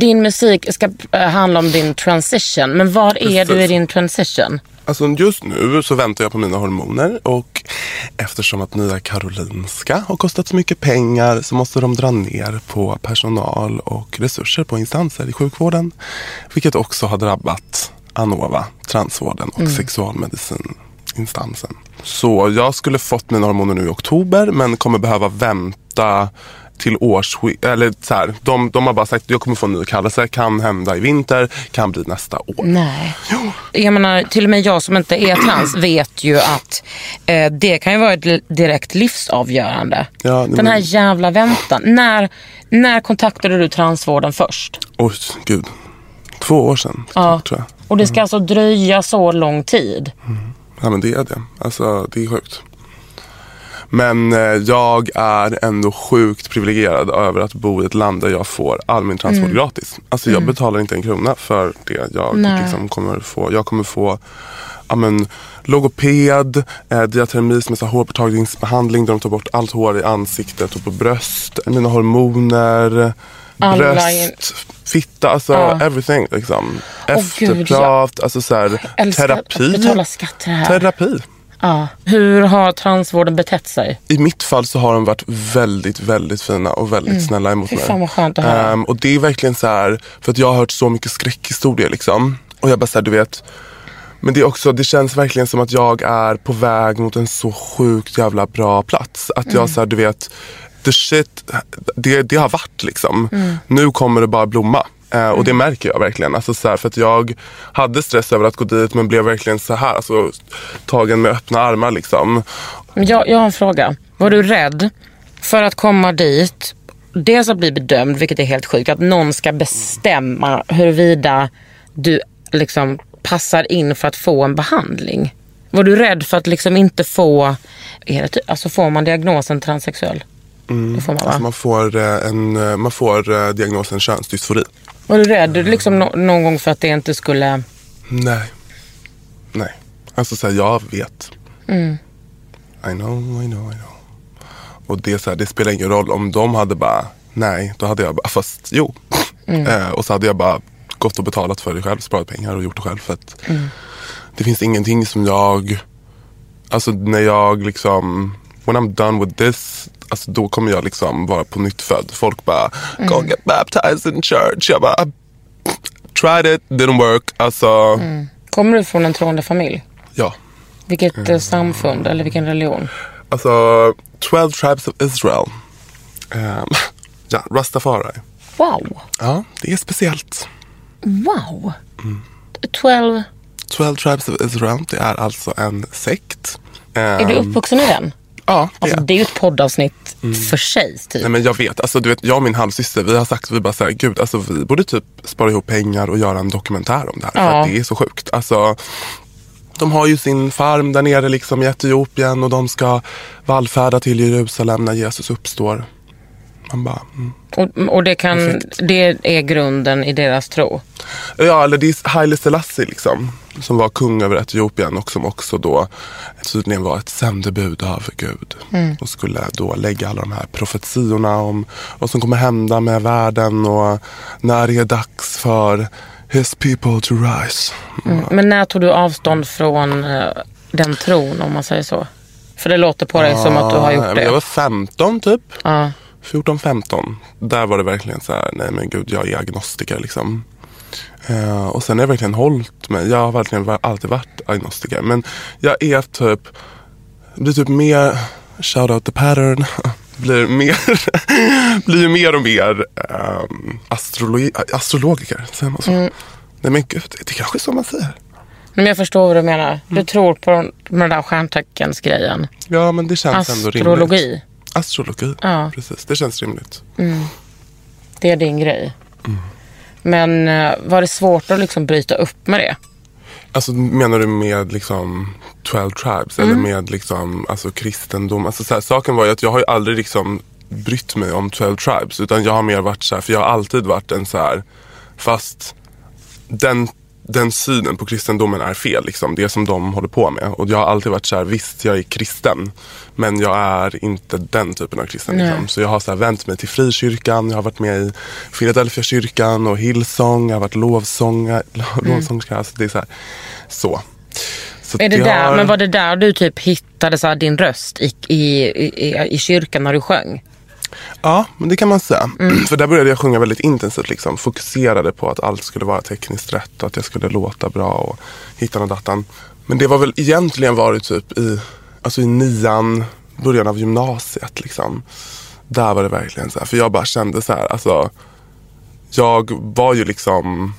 Din musik ska eh, handla om din transition. Men var är du i din transition? Alltså just nu så väntar jag på mina hormoner och eftersom att nya Karolinska har kostat så mycket pengar så måste de dra ner på personal och resurser på instanser i sjukvården. Vilket också har drabbat Anova, transvården och sexualmedicininstansen. Så jag skulle fått mina hormoner nu i oktober men kommer behöva vänta till års... Eller så här, de, de har bara sagt att jag kommer få en ny kallelse. Kan hända i vinter, kan bli nästa år. Nej. Jag menar, till och med jag som inte är trans vet ju att eh, det kan ju vara ett direkt livsavgörande. Ja, Den här men- jävla väntan. När, när kontaktade du transvården först? Oj, gud. Två år sedan, Ja. tror jag. Och det ska alltså dröja så lång tid? Ja men det är det. Alltså det är sjukt. Men eh, jag är ändå sjukt privilegierad över att bo i ett land där jag får all min transvård gratis. Alltså jag betalar inte en krona för det. Jag, Nej. liksom kommer, få, jag kommer få ja, men, logoped, eh, diatermi som är så hårborttagningsbehandling där de tar bort allt hår i ansiktet och på bröst. Mina hormoner, Alla bröst, fitta, alltså Ja. everything. Liksom. Gud, Efterprat, alltså så här, terapi. att betala skatt till det här. Terapi. Ja. Hur har transvården betett sig? I mitt fall så har de varit väldigt, väldigt fina och väldigt snälla emot Mm. Fy mig. fan vad skönt att höra. Ehm, och det är verkligen så här, för att jag har hört så mycket skräckhistorier liksom. Och jag bara såhär, du vet. Men det är också, det känns verkligen som att jag är på väg mot en så sjukt jävla bra plats. Att Mm. jag såhär, du vet, the shit, det, det har varit liksom. Mm. Nu kommer det bara blomma. Eh, och det märker jag verkligen. Alltså så här, för att jag hade stress över att gå dit men blev verkligen så här, alltså, tagen med öppna armar liksom. Jag, jag har en fråga. Var du rädd för att komma dit, dels att bli bedömd, vilket är helt sjukt, att någon ska bestämma huruvida du liksom passar in för att få en behandling? Var du rädd för att liksom inte få, är det, alltså får man diagnosen transsexuell? Det får man? Alltså man får, eh, en, eh, man får eh, diagnosen könsdysfori. Var du rädd liksom nå- någon gång för att det inte skulle... Nej. Nej. Alltså så här, jag vet. Mm. I know, I know, I know. Och det, så här, det spelar ingen roll om de hade bara, nej, då hade jag bara, fast jo. Mm. Eh, och så hade jag bara gått och betalat för det själv, sparat pengar och gjort det själv. För att Mm. det finns ingenting som jag, alltså när jag liksom, when I'm done with this, alltså då kommer jag liksom vara på nytt född. Folk bara, go get baptized in church. Jag bara, tried it, didn't work. Alltså, Kommer du från en troende familj? Ja. Vilket eh, samfund eller vilken religion? Alltså, 12 tribes of Israel. Ehm, ja, Rastafari. Wow. Ja, det är speciellt. Wow. 12. 12 tribes of Israel, det är alltså en sekt. Är du Ehm, uppvuxen i den? Ja, det Alltså, är. det är ju ett poddavsnitt för sig. Typ. Nej men jag vet, alltså du vet jag och min halvsyster vi har sagt, vi bara såhär, gud alltså vi borde typ spara ihop pengar och göra en dokumentär om det här. För Ja. att det är så sjukt. Alltså, de har ju sin farm där nere liksom i Etiopien och de ska vallfärda till Jerusalem när Jesus uppstår. Man bara, mm. Och, och det, kan, det är grunden i deras tro. Ja, eller det är Haile Selassie liksom. Som var kung över Etiopien och som också då tydligen var ett sändebud av Gud. Mm. Och skulle då lägga alla de här profetiorna om vad som kommer hända med världen och när det är dags för his people to rise. Mm. Men när tog du avstånd från eh, den tron om man säger så? För det låter på dig som att du har gjort det. Jag var 15 typ. Ja. 14-15. Där var det verkligen så här, nej men gud jag är agnostiker liksom. Eh, och sen har jag verkligen hållit mig. Jag har verkligen alltid varit agnostiker. Men jag är typ, blir typ mer, shout out the pattern. blir, mer, blir mer och mer um, astrologi, astrologiker. Säger man så? Mm. Nej men gud, det är kanske är så man säger. Men jag förstår vad du menar. Du Mm. tror på den, den där stjärnteckensgrejen. Ja men det känns ändå rimligt. Astrologi. Astrologi, Ja. precis. Det känns rimligt. Mm. Det är din grej. Mm. Men eh, var det svårt att liksom bryta upp med det? Alltså menar du med liksom 12 tribes Mm. eller med liksom alltså kristendom? Alltså så här, saken var ju att jag har ju aldrig liksom brytt mig om 12 tribes utan jag har mer varit så här, för jag har alltid varit en så här fast den, den synen på kristendomen är fel liksom. Det som de håller på med. Och jag har alltid varit så här, visst jag är kristen men jag är inte den typen av kristen. Liksom. Så jag har så här, vänt mig till frikyrkan, jag har varit med i Philadelphia kyrkan och Hillsong, jag har varit lovsångare, lovsångerska. Alltså det är så här, så. så är det jag där, men var det där du typ hittade så din röst i, i, i, i kyrkan när du sjöng? Ja, men det kan man säga. Mm. För där började jag sjunga väldigt intensivt. Liksom. Fokuserade på att allt skulle vara tekniskt rätt och att jag skulle låta bra och hitta och dattan. Men det var väl egentligen varit typ i, alltså i nian, början av gymnasiet. Liksom. Där var det verkligen så här. För jag bara kände så här, alltså. Jag var ju liksom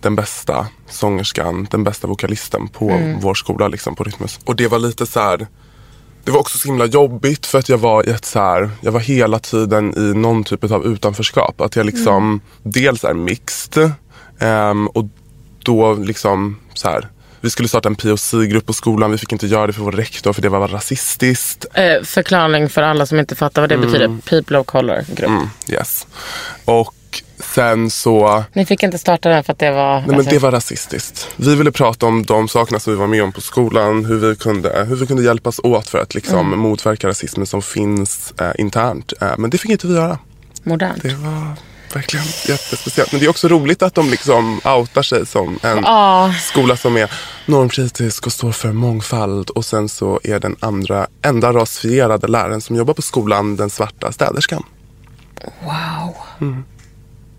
den bästa sångerskan, den bästa vokalisten på Mm. vår skola liksom på Rytmus. Och det var lite så här. Det var också så himla jobbigt för att jag var i ett så här, jag var hela tiden i någon typ av utanförskap. Att jag liksom dels är mixed ehm, och då liksom så här. Vi skulle starta en POC-grupp på skolan. Vi fick inte göra det för vår rektor för det var rasistiskt. Eh, förklaring för alla som inte fattar vad det Mm. betyder. People of color grupp. Mm, yes. Och sen så Ni fick inte starta den för att det var... Nej men det var rasistiskt. Vi ville prata om de sakerna som vi var med om på skolan. Hur vi kunde, hur vi kunde hjälpas åt för att liksom Mm. motverka rasismen som finns eh, internt. Eh, men det fick inte vi göra. Modernt. Det var verkligen jättespeciellt. Men det är också roligt att de liksom outar sig som en Ja. skola som är normkritisk och står för mångfald. Och sen så är den andra enda rasifierade läraren som jobbar på skolan den svarta städerskan. Wow. Mm.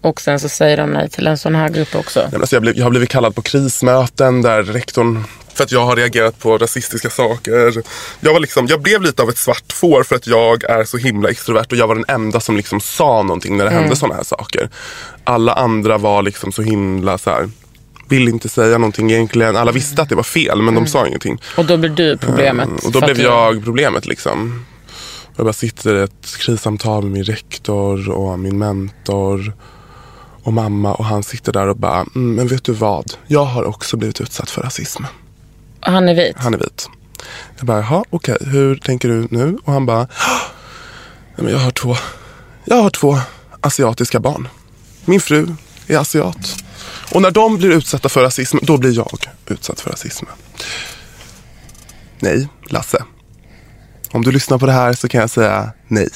Och sen så säger de nej till en sån här grupp också. Nej, men Alltså jag, blev, jag har blivit kallad på krismöten där rektorn, för att jag har reagerat på rasistiska saker. Jag, var liksom, jag blev lite av ett svart får för att jag är så himla extrovert och jag var den enda som liksom sa någonting när det Mm. hände sådana här saker. Alla andra var liksom så himla så här, ville inte säga någonting egentligen. Alla visste att det var fel men de sa ingenting. Och då blir du problemet. Mm, och då blev jag problemet liksom. Jag bara sitter i ett krissamtal med min rektor och min mentor och mamma och han sitter där och bara, mm, men vet du vad? Jag har också blivit utsatt för rasism. Han är vit? Han är vit. Jag bara, jaha okej, hur tänker du nu? Och han bara, "Ah, nej, men jag har två, jag har två asiatiska barn. Min fru är asiat. Och när de blir utsatta för rasism, då blir jag utsatt för rasism. Nej, Lasse. Om du lyssnar på det här så kan jag säga nej.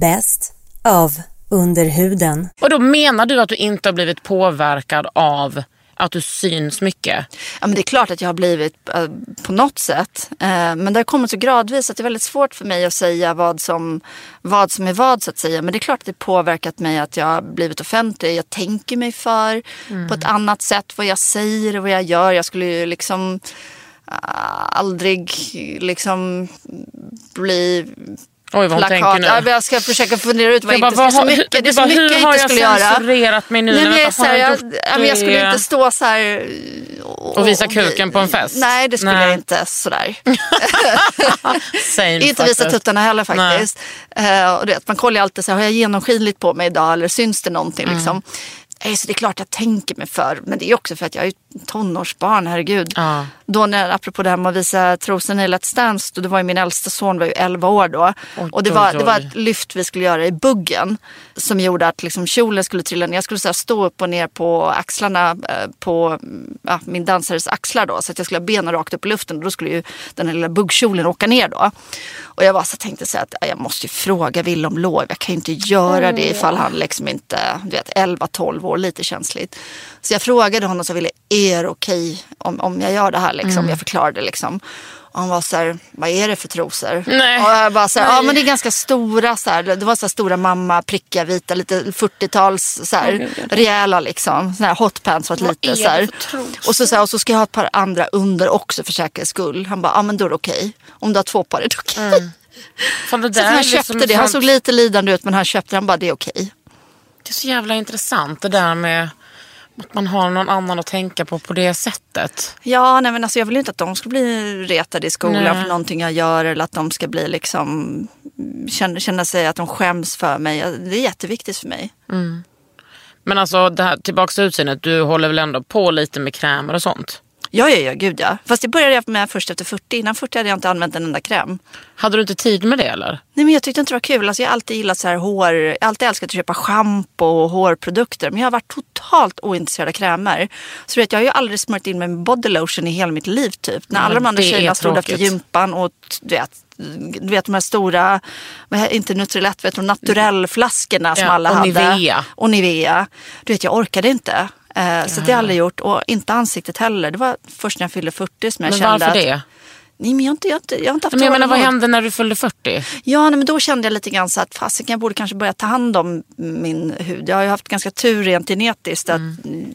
Bäst av Underhuden. Och då menar du att du inte har blivit påverkad av Att du syns mycket? Ja, men det är klart att jag har blivit eh, på något sätt. Eh, men det har kommit så gradvis att det är väldigt svårt för mig att säga vad som, vad som är vad så att säga. Men det är klart att det påverkat mig att jag har blivit offentlig. Jag tänker mig för Mm. på ett annat sätt vad jag säger och vad jag gör. Jag skulle ju liksom ah, aldrig liksom bli Oj, vad hon tänker nu. Jag ska försöka fundera ut vad Jag jag bara, inte ska, vad det har- så mycket, det är så bara, mycket hur jag har inte jag skulle göra. censurerat mig nu? Nej, men jag, så här, har jag jag, jag skulle det? inte stå så här. och- Och visa och- kuken på en fest? Nej, det skulle Nej. jag inte sådär. Same inte visa tuttarna heller faktiskt. Eh, och du vet, man kollar ju alltid så här, har jag genomskinligt på mig idag eller syns det någonting Mm. liksom. Eh, Så det är klart jag tänker mig för. Men det är också för att jag är tonårsbarn, herregud. Ja. Då när, apropå det här med att visa trosorna i Let's Dance, då, det var ju min äldsta son var ju 11 år då. Oj, och det var, oj, det var ett lyft vi skulle göra i buggen. Som gjorde att liksom kjolen skulle trilla ner. Jag skulle så här stå upp och ner på axlarna eh, på mm, ja, min dansares axlar då. Så att jag skulle ha benen rakt upp i luften. Och då skulle ju den här lilla buggkjolen åka ner då. Och jag var så tänkte så här att ja, jag måste ju fråga Wille om lov. Jag kan ju inte göra det ifall han liksom inte, du vet 11-12 år, lite känsligt. Så jag frågade honom så ville är det okej om, om jag gör det här liksom? Mm. Jag förklarade liksom. Och han var så här, vad är det för trosor? Nej. Och jag bara så här, ja men det är ganska stora så här. Det var så stora mamma, prickiga, vita, lite 40-tals så här, rejäla liksom. Såna här hotpants var lite så här. Och så, så här, och så ska jag ha ett par andra under också för säkerhets skull. Han bara, ja men då är det okej. Om du har två par är det okej. Fan, det Så han köpte liksom det. Han såg lite lidande ut men han köpte det. Han bara, det är okej. Det är så jävla intressant det där med att man har någon annan att tänka på på det sättet. Ja, nej men alltså jag vill ju inte att de ska bli retade i skolan Nej. för någonting jag gör eller att de ska bli liksom känna, känna sig att de skäms för mig. Det är jätteviktigt för mig. Men alltså det här, tillbaka till utseendet, du håller väl ändå på lite med krämer och sånt? Ja, ja, ja, gud ja. Fast det började jag med först efter 40. Innan 40 hade jag inte använt en enda kräm. Hade du inte tid med det eller? Nej, men jag tyckte inte det var kul. Alltså, jag har alltid gillat så här hår. Jag har alltid älskat att köpa schampo och hårprodukter. Men jag har varit totalt ointresserad av krämer. Så vet, jag har ju aldrig smörjt in mig med body lotion i hela mitt liv typ. När alla de andra tjejerna stod efter gympan och du vet, du vet de här stora, inte Nutrilett, vet du, naturellflaskorna som Ja, alla och hade. Nivea. Och Nivea. Du vet, jag orkade inte. Eh, så det har jag aldrig gjort. Och inte ansiktet heller. Det var först när jag fyllde 40 som jag Men kände varför att... det? Nej, men jag har inte, jag har inte, jag har inte haft Men jag menar, vad hände när du fyllde 40? Ja, nej, men då kände jag lite grann så att fasiken, jag borde kanske börja ta hand om min hud. Jag har ju haft ganska tur rent genetiskt att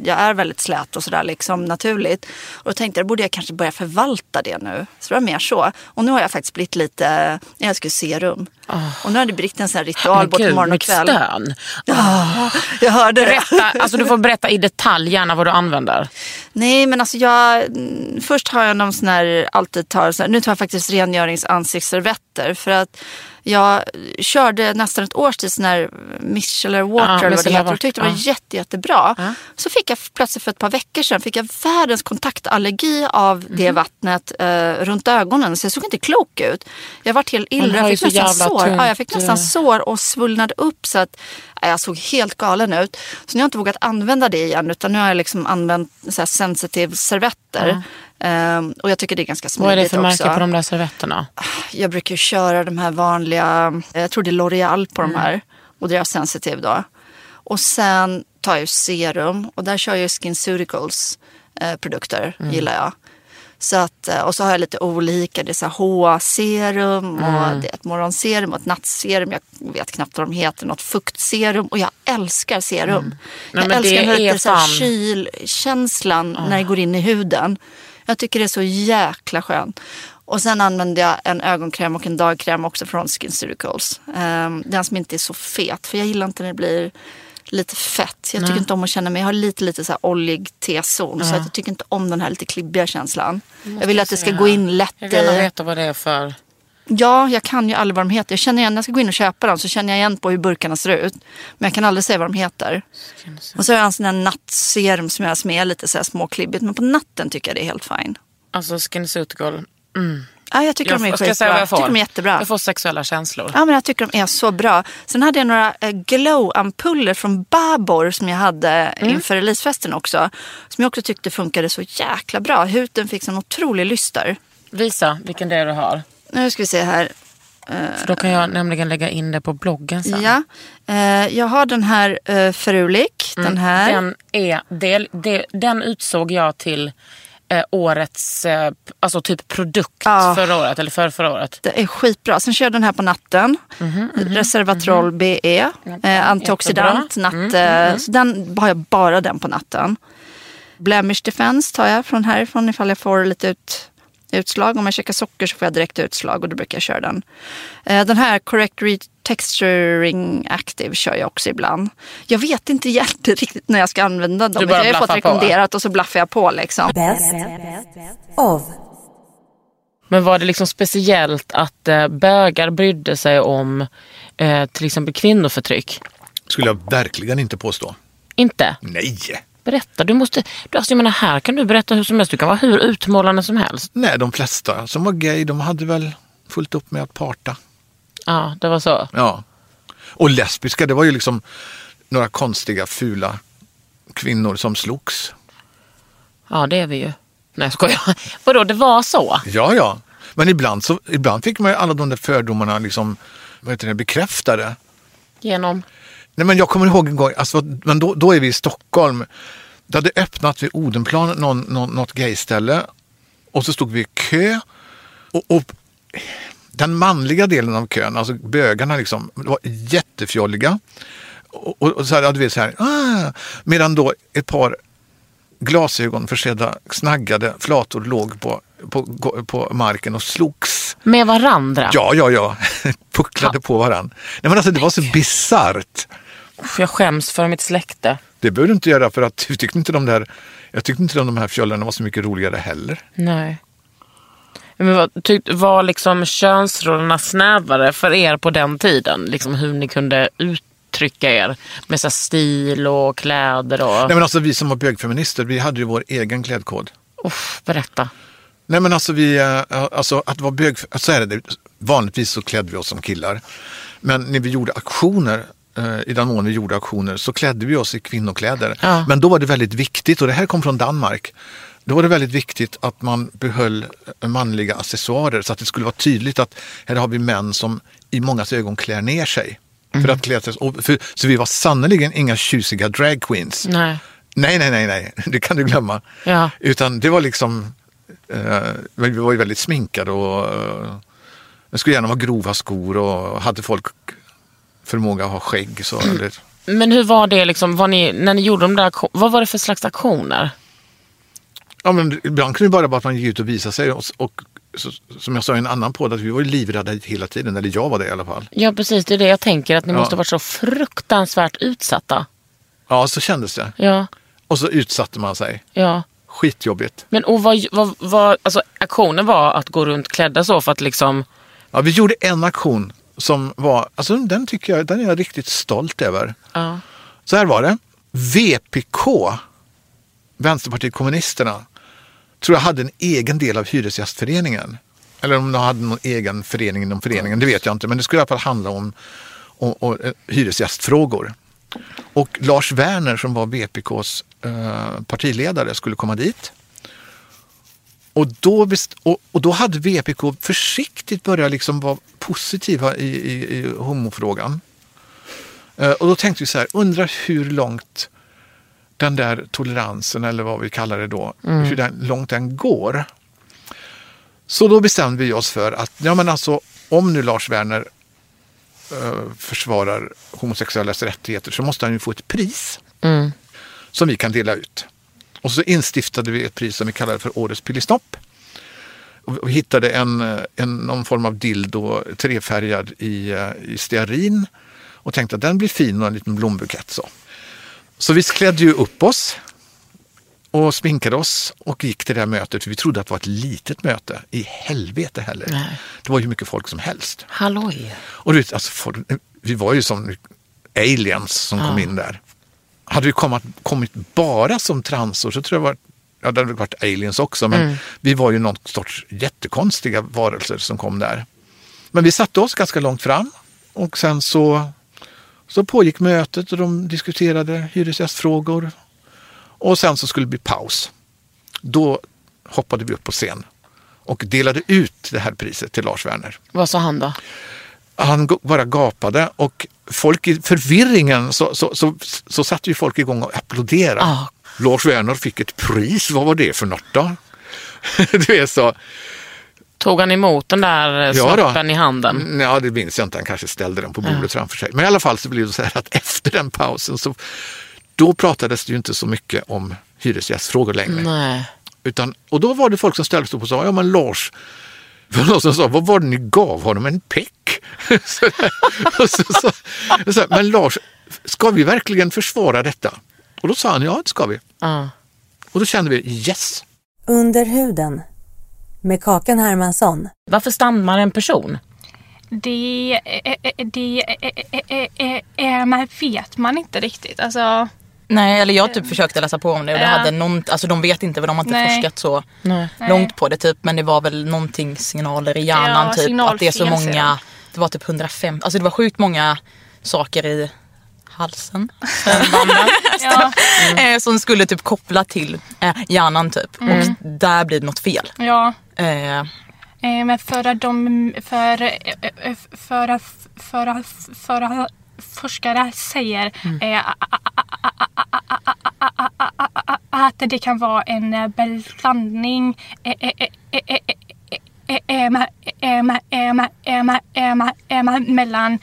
jag är väldigt slät och sådär liksom naturligt. Och då tänkte jag, då borde jag kanske börja förvalta det nu. Så det var mer så. Och nu har jag faktiskt blivit lite, jag älskar ju serum. Och nu har det blivit en sån här ritual både Gud, morgon och kväll. stön. Ja, jag hörde det. Berätta, alltså du får berätta i detalj gärna vad du använder. Nej men alltså jag, mm, först har jag någon sån här, alltid tar, så här, nu tar jag faktiskt rengöringsansiktsservetter för att jag körde nästan ett års tid sån här micellar water Ja, eller vad det heter och tyckte det var water, jätte, jättebra. Så fick jag plötsligt för ett par veckor sedan fick jag världens kontaktallergi av Mhm. det vattnet eh, runt ögonen så jag såg inte klok ut. Jag vart helt illa, jag fick nästan sår. Ja, jag fick nästan eh. sår och svullnade upp så att ja, jag såg helt galen ut. Så nu har jag inte vågat använda det igen utan nu har jag liksom använt så sensitive servetter. Ehm, och jag tycker det är ganska smidigt Vad är det för också. märke på de där servetterna? Jag brukar ju köra de här vanliga, jag tror det är L'Oreal på Mm. de här. Och det är sensitive då. Och sen tar jag serum och där kör jag SkinCeuticals eh, produkter, Mm. gillar jag. Så att, eh, och så har jag lite olika, det är så här H-serum och Mm. det är ett morgonserum och ett nattserum. Jag vet knappt vad de heter, något fuktserum. Och jag älskar serum. Mm. Nej, jag älskar det den här är fan- kylkänslan när det går in i huden. Jag tycker det är så jäkla skönt. Och sen använder jag en ögonkräm och en dagkräm också från SkinCeuticals. Um, den som inte är så fet, för jag gillar inte när det blir lite fett. Jag tycker Nej. inte om att känna mig, jag har lite lite så här oljig T-zon. Så Ja. att jag tycker inte om den här lite klibbiga känslan. måste Jag vill att det ska gå in lätt Jag vill gärna veta vad det är för... Ja, jag kan ju aldrig vad de heter. Jag känner igen, när jag ska gå in och köpa dem så känner jag igen på hur burkarna ser ut. Men jag kan aldrig säga vad de heter. Och så har jag en sån här nattserum som jag är lite så här småklibbigt. Men på natten tycker jag det är helt fine. Alltså SkinCeutical. Mm. Ja, jag tycker de är ska jag säga skitbra. Jag jag får? tycker de är jättebra. Jag får sexuella känslor. Ja, men jag tycker de är så bra. Sen hade jag några eh, glow-ampuller från Babor som jag hade Mm. inför releasefesten också. Som jag också tyckte funkade så jäkla bra. Huden fick en otrolig lyster. Visa vilken det är du har. Nu ska vi se här. För då kan jag nämligen lägga in det på bloggen sen. Ja, eh, jag har den här eh, Ferulik. Den här. Den, är, del, det, den utsåg jag till eh, årets eh, alltså typ produkt Ja. förra året eller för förra året. Det är skitbra. Sen kör jag den här på natten. Resveratrol BE. Eh, antioxidant. Jättebra. Natt, Mm, eh, Så den har jag bara den på natten. Blemish Defense tar jag från härifrån ifall jag får lite ut, utslag. Om jag käkar socker så får jag direkt utslag och då brukar jag köra den. Eh, den här Correct Retexturing Active kör jag också ibland. Jag vet inte riktigt när jag ska använda dem. Du bara jag har fått på, rekommenderat och så blaffar jag på liksom. Best of. Men var det liksom speciellt att eh, bögar brydde sig om eh, till exempel kvinnoförtryck? Skulle jag verkligen inte påstå. Inte? Nej. Berätta, du måste... Du, alltså jag menar, här kan du berätta hur som helst. Du kan vara hur utmålande som helst. Nej, de flesta som var gay, de hade väl fullt upp med att parta. Ja, det var så. Ja. Och lesbiska, det var ju liksom några konstiga, fula kvinnor som slogs. Ja, det är vi ju. Nej, jag skojar. Vadå, det var så? Ja, ja. Men ibland, så, ibland fick man ju alla de där fördomarna liksom, vad heter det, bekräftade. Genom? Nej, men jag kommer ihåg en gång, alltså, men då, då är vi i Stockholm. Det hade öppnat vid Odenplan någon, någon, något gayställe och så stod vi i kö. Och, och den manliga delen av kön, alltså bögarna, liksom, var jättefjolliga. Och, och, och så här, ja, du vet, så här, ah, medan då ett par glasögon försedda snaggade flator låg på, på, på marken och slogs. Med varandra? Ja, ja, ja. Pucklade på varandra. Nej, men alltså, det var så bisarrt. Jag skäms för mitt släkte. Det behöver du inte göra för att du tyckte inte de där, jag tyckte inte de här fjollarna var så mycket roligare heller. Nej. Men vad, tyck, var liksom könsrollerna snävare för er på den tiden? Liksom hur ni kunde uttrycka er med så stil och kläder och... Nej men alltså vi som var bögfeminister, vi hade ju vår egen klädkod. Uff, berätta. Nej men alltså vi, eh, alltså att vara bög, så är det, vanligtvis så klädde vi oss som killar. Men när vi gjorde aktioner, eh, i den mån vi gjorde aktioner, så klädde vi oss i kvinnokläder. Ja. Men då var det väldigt viktigt, och det här kom från Danmark, då var det väldigt viktigt att man behöll eh, manliga accessoarer så att det skulle vara tydligt att här har vi män som i mångas ögon klär ner sig. För att klä sig, för, så vi var sannerligen inga tjusiga drag queens. Nej. Nej, nej, nej, nej, det kan du glömma. Ja. Utan det var liksom, eh, vi var ju väldigt sminkade och eh, skulle gärna vara grova skor och hade folk förmåga att ha skägg så. Det, Men hur var det liksom, var ni, när ni gjorde de där vad var det för slags aktioner? ja, men ibland kunde det bara vara att man gick ut och visade sig och, och så, som jag sa i en annan podd, att vi var livrädda hela tiden, eller jag var det i alla fall. Ja precis, det är det jag tänker, att ni Ja. måste ha varit så fruktansvärt utsatta. Ja, så kändes det. Ja, Och så utsatte man sig. ja. Skitjobbigt. Men och vad, vad, vad, alltså aktionen var att gå runt klädda så för att liksom, Ja, vi gjorde en aktion som var, alltså den tycker jag, den är jag riktigt stolt över. ja. Så här var det. VPK, Vänsterpartiet kommunisterna, tror jag hade en egen del av Hyresgästföreningen. Eller om de hade någon egen förening inom föreningen, det vet jag inte. Men det skulle i alla fall handla om, om, om eh, hyresgästfrågor. Och Lars Werner som var VPKs eh, partiledare skulle komma dit. Och då, och, och då hade VPK försiktigt börjat liksom vara positiva i, i, i homofrågan. Eh, och då tänkte vi så här, undrar hur långt den där toleransen, eller vad vi kallar det då, Mm. hur den, långt den går. Så då bestämde vi oss för att, ja men alltså om nu Lars Werner eh, försvarar homosexuellas rättigheter så måste han ju få ett pris Mm. som vi kan dela ut. Och så instiftade vi ett pris som vi kallade för Årets Pillisnopp. Och vi hittade en, en, någon form av dildo trefärgad i, eh, i stearin och tänkte att den blir fin och en liten blombukett. Så, så vi klädde ju upp oss och sminkade oss och gick till det här mötet. För vi trodde att det var ett litet möte. I helvete heller. Nej. Det var ju mycket folk som helst. Halloj. Och du vet, alltså, folk, vi var ju som aliens som kom Ja. in där. Hade vi kommit, kommit bara som transor så tror jag var, ja, det hade varit aliens också, men Mm. vi var ju någon sorts jättekonstiga varelser som kom där. Men vi satte oss ganska långt fram och sen så, så pågick mötet och de diskuterade hyresgästfrågor. Och sen så skulle det bli paus. Då hoppade vi upp på scen och delade ut det här priset till Lars Werner. Vad sa han då? Han bara gapade och folk i förvirringen så, så, så, så satte ju folk igång och applåderade. Ah. Lars Werner fick ett pris, vad var det för något då? du är så, Tog han emot den där eh, Ja snoppen i handen? Mm, Ja, det minns jag inte. Han kanske ställde den på bordet framför sig. Men i alla fall så blev det så här att efter den pausen så då pratades det ju inte så mycket om hyresgästfrågor längre. Nej. Utan, och då var det folk som ställde sig upp och sa, ja men Lars, det var någon som sa, vad var det ni gav honom? En peck? så så, så, men Lars, ska vi verkligen försvara detta? Och då sa han, ja det ska vi. Ja. Och då kände vi, yes. Under huden med Kakan Hermansson. Varför stammar en person? Det, det, det man vet man inte riktigt. Alltså, Nej, eller jag typ försökte läsa på om det och det Ja. hade någon, alltså de vet inte, för de har inte Nej. forskat så Nej. långt på det typ. Men det var väl någonting signaler i hjärnan Ja, typ. Att det är så många, det var typ 105, alltså det var sjukt många saker i halsen. ja, eh, som skulle typ koppla till eh, hjärnan typ. Mm. Och där blir det något fel. ja. Eh, Eh, Men för att de, för, för, att- för, att- för, att forskare säger att det kan vara en blandning mellan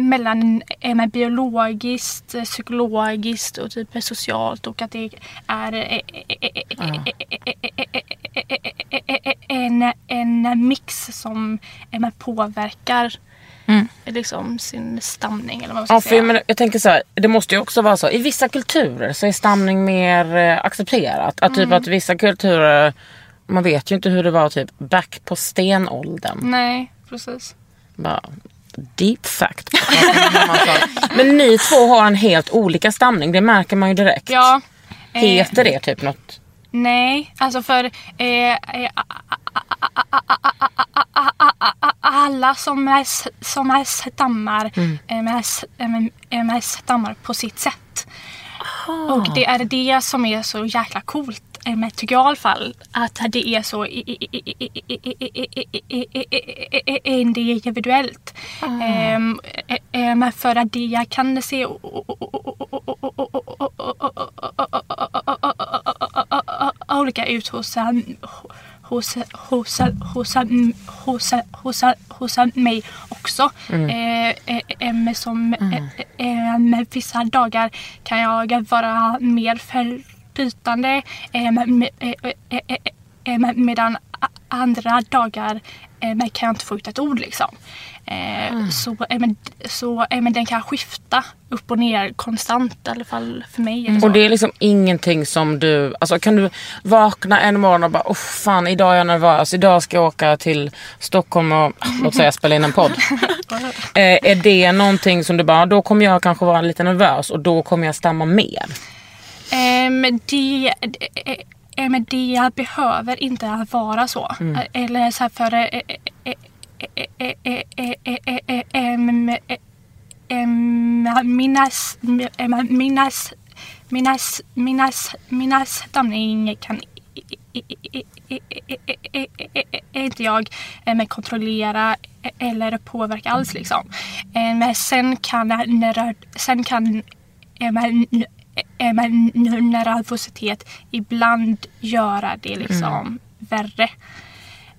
mellan biologiskt, psykologiskt och typ socialt och att det är en, en mix som påverkar påverkar liksom sin stamning eller vad man ska Ja, för säga. jag, menar, jag tänker så här, det måste ju också vara så. I vissa kulturer så är stamning mer eh, accepterat. Att typ Mm. att vissa kulturer, man vet ju inte hur det var typ back på stenåldern. Nej, precis. Bara, deep fact. Men ni två har en helt olika stamning, det märker man ju direkt. Ja. eh, Heter det typ något? Nej, alltså för eh, eh, alla som är, som är stammar Mm. är är stammar på sitt sätt. Och det är det som är så jäkla coolt eh, med tycker jag i alla fall. Att det är så individuellt. Ehm, ehm, För att det kan se olika ut hos hos mig också. Mm. Eh, eh, eh, eh som, mm. Eh, vissa dagar kan jag vara mer förbytande medan andra dagar kan jag inte få ut ett ord. Liksom. Eh, Mm. Så, eh, men, så eh, men den kan skifta upp och ner konstant i alla fall för mig. så. Och det är liksom ingenting som du, alltså kan du vakna en morgon och bara oh fan idag är jag nervös, idag ska jag åka till Stockholm och låt säga spela in en podd. eh, är det någonting som du bara, då kommer jag kanske vara lite nervös och då kommer jag stamma mer? Eh, men det, eh, men det behöver inte vara så. Mm. Eller så här för... Minas, minas, minas, minas, minas stamning kan inte jag kontrollera eller påverka alls liksom. Men sen kan, sen kan nervositet ibland göra det liksom värre.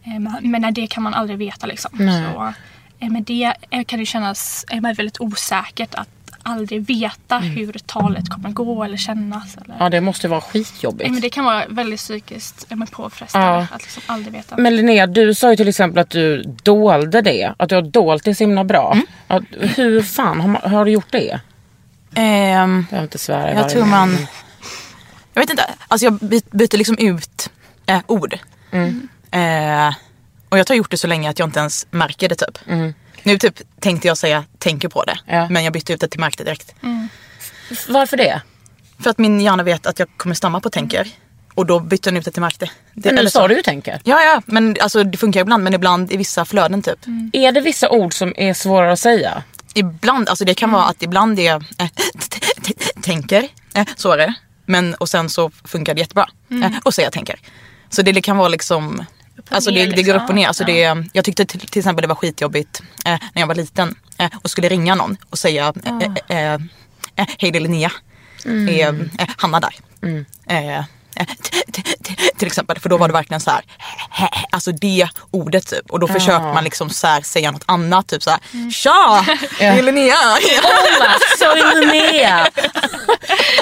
Eh, Men det kan man aldrig veta liksom. Nej. Så, eh, men det eh, kan ju kännas väldigt osäkert att aldrig veta hur talet kommer gå eller kännas. Eller. Ja det måste vara skitjobbigt. Men det kan vara väldigt psykiskt påfrestande Ja. att liksom aldrig veta. Men Linnea, du sa ju till exempel att du dolde det. Att du har dolt det så himla bra. Mm. Att, hur fan har, man- har du gjort det? Ehm, Jag inte svära jag tror man... Jag vet inte. Alltså jag by- byter liksom ut eh, ord. Mm. Eh, och jag har gjort det så länge att jag inte ens märker det typ. Mm. Nu typ tänkte jag säga tänker på det. Men jag bytte ut det till märkte direkt. Varför det? För att min hjärna vet att jag kommer stamma på tänker. Och då bytte den ut det till märkte. Det, Men nu eller sa du ju tänker. Ja, ja. Men alltså, det funkar ibland. Men ibland i vissa flöden typ. Är det vissa ord som är svårare att säga? Ibland. Alltså det kan vara att ibland är äh, tänker. Äh, så är det. Men, och sen så funkar det jättebra. Mm. Eh, och så jag tänker. Så det kan vara liksom Alltså det, det går liksom. upp och ner. Alltså det, jag tyckte till, till exempel det var skitjobbigt eh, när jag var liten eh, och skulle ringa någon och säga eh, eh, eh, eh, Hej det är Linnea. Mm. Eh, Hanna där? T- till exempel. För då var det verkligen så här. Alltså det ordet typ. Och då försöker man liksom så här, säga något annat. Typ så här. Tja! Det är Linnea. Hola, soy Linnea.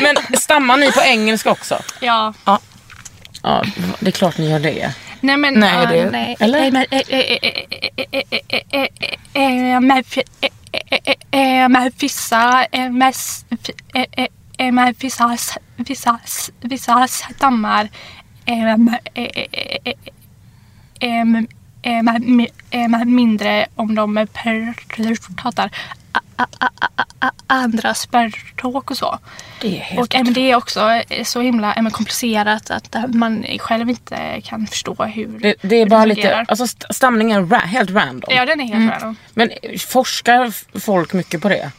Men stammar ni på engelska också? Ja. Ja. Ja, det är klart ni gör det. Nej men... Nej, det, nej. Eller? Med vissa... Med vissa... Vissa... Vissa stammar... Mindre om de pratar andra språk och så. Det är helt Och eh, men det är också eh, så himla eh, men komplicerat att eh, man själv inte kan förstå hur Det, det är hur bara lite, fungerar. alltså st- stamningen är ra- helt random. Ja, den är helt random. Men forskar folk mycket på det?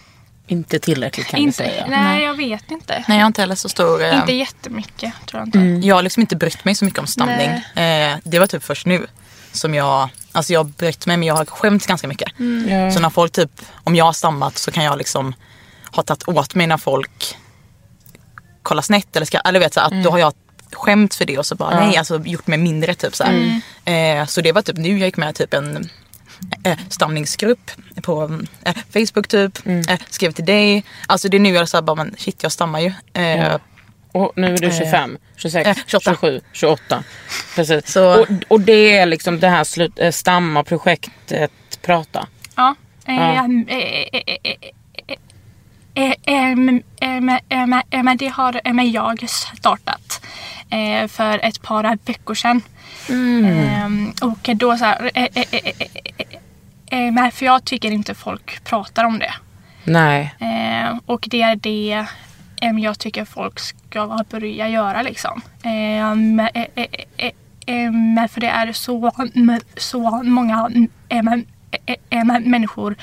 Inte tillräckligt kan vi Inte, säga. nej, jag vet inte. Nej jag har inte heller så stor... eh, Inte jättemycket tror jag inte. Jag har liksom inte brytt mig så mycket om stamning. Eh, det var typ först nu som jag, alltså jag har brytt mig men jag har skämts ganska mycket. Mm. Ja. Så när folk typ, om jag har stammat så kan jag liksom ha tagit åt mig när folk kollar snett eller ska, eller vet så att då har jag skämt för det och så bara Ja. nej alltså gjort mig mindre typ så här. Eh, så det var typ nu jag gick med typ en eh, stamningsgrupp på eh, Facebook typ. Eh, skrev till dig. Alltså det är nu jag är så här, bara men shit jag stammar ju. Ja. Och nu är du 25, 26, Eh, 28. 27, 28. Precis. Så- Och, och det är liksom det här slut, eh, stamma projektet prata. Ja. Eh, Ja. ehm, eh, eh, eh, eh, eh, eh, ehm, ehm, ehm, ehm, Det har ehm, jag startat eh, för ett par veckor sedan. Ehm, Och då så här, eh, eh, eh, eh, eh, eh, men för jag tycker inte folk pratar om det. Nej. Eh, och det är det eh, jag tycker folk ska börja göra liksom. För det är så, så många människor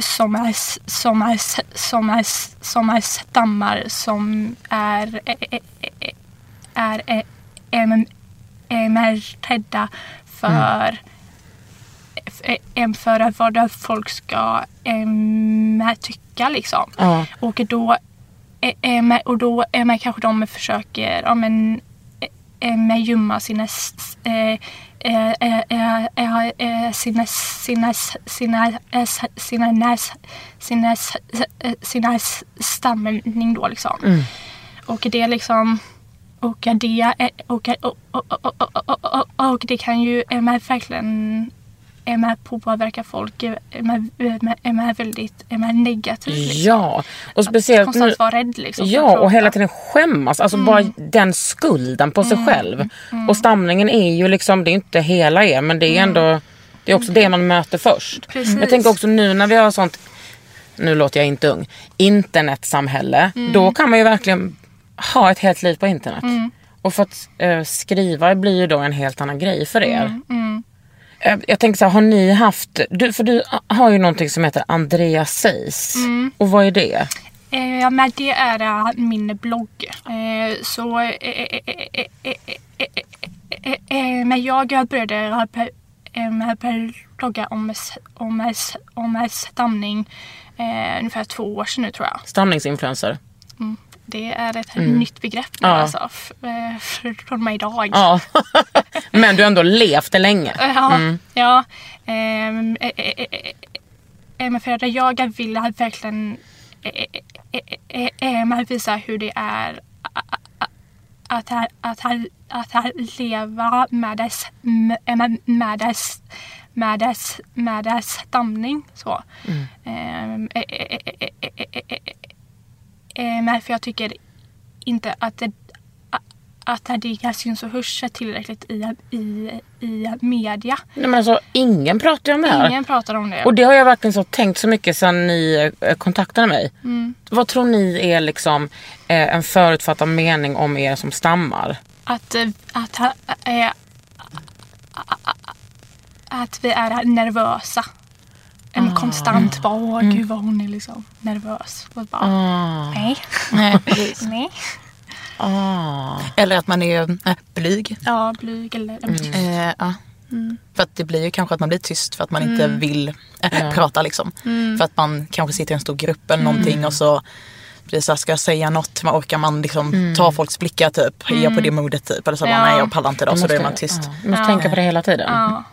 som är, som är, som är, som är stammar som är, är, är, är rädda för en för vad folk ska äm, tycka liksom. Mm. Och då och då kanske de försöker ja, men, em, gömma sina eh, eh, eh, eh, eh, eh, sina sina sina eh, sina näs sina eh, sina stamning då liksom. Mm. Och det liksom och det, och, och, och, och, och, och, det kan ju är med är med påverka folk är med, är med, väldigt är med negativt. Liksom. Ja, och speciellt konstant nu. vara rädd liksom. att Ja, och hela tiden skämmas. Alltså bara den skulden på sig själv. Och stamningen är ju liksom, det är inte hela er men det är ändå, det är också det man möter först. Precis. Jag tänker också nu när vi har sånt, nu låter jag inte ung, internetsamhälle. Då kan man ju verkligen ha ett helt liv på internet. Och för att eh, skriva blir ju då en helt annan grej för er. Jag tänker så här, har ni haft, du, för du har ju någonting som heter Andreas sägs. Mm. Och vad är det? Eh, men det är min blogg. Eh, så eh, jag började blogga om, om, om stamning eh, ungefär två år sedan nu tror jag. Stamningsinfluencer? Mm. Det är ett Mm. nytt begrepp nu Ja. alltså. eh, Från mig idag. Ja. Men du har ändå levt det länge. Ja. Mm. ja. Ehm, eh, eh, eh, eh, eh, men för att jag vill verkligen eh, eh, eh, eh, eh, men visa hur det är att, att, att, att, att leva med dess, med, dess, med dess, med dess stamning. Så. Ehm, Eh, för jag tycker inte att det att det syns och hörs tillräckligt i, i, i media. Nej men alltså ingen pratar om det här. Ingen pratar om det. Och det har jag verkligen så tänkt så mycket sedan ni eh, kontaktade mig. Mm. Vad tror ni är liksom eh, en förutfattad mening om er som stammar? Att, eh, att, att, att vi är nervösa. Konstant bara, åh Mm. gud vad hon är liksom nervös. Och bara, Ah. nej. Nej, nej. Ah. Eller att man är äh, blyg. Ja, blyg eller... Eh, ja. Mm. För att det blir ju kanske att man blir tyst för att man inte Mm. vill äh, Ja. prata liksom. Mm. För att man kanske sitter i en stor grupp eller Mm. någonting och så blir det så här, ska jag säga något? Man orkar man liksom Mm. ta folks blickar typ? Är jag på Mm. det modet typ? Eller så bara, Ja. nej jag pallar inte idag så då är man tyst. ja, du måste tänka på det hela tiden. Ja.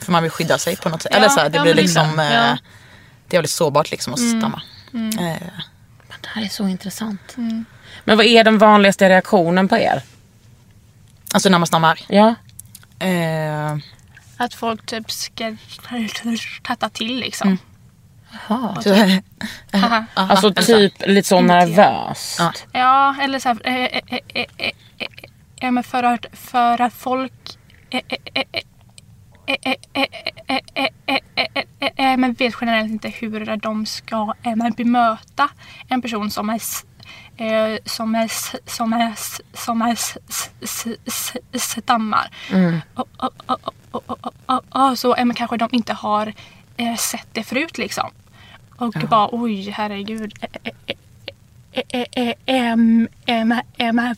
För man vill skydda sig på något sätt. Ja, Eller så här, det ja, blir men liksom, eh, Ja. det är väldigt sårbart liksom att Mm. stamma. Mm. Eh, Det här är så intressant. Mm. Men vad är den vanligaste reaktionen på er? Alltså när man stammar? Ja. Eh, Att folk typ ska tatta till liksom. Jaha. Så- Haha. Alltså typ lite så nervöst. Ja, eller så här, eh, eh, eh, eh, eh, eh, men för att, för att folk men vet generellt inte hur de ska bemöta en person som är som är, som är, som är stammar. Så kanske de inte har sett det förut liksom. Och bara oj herregud.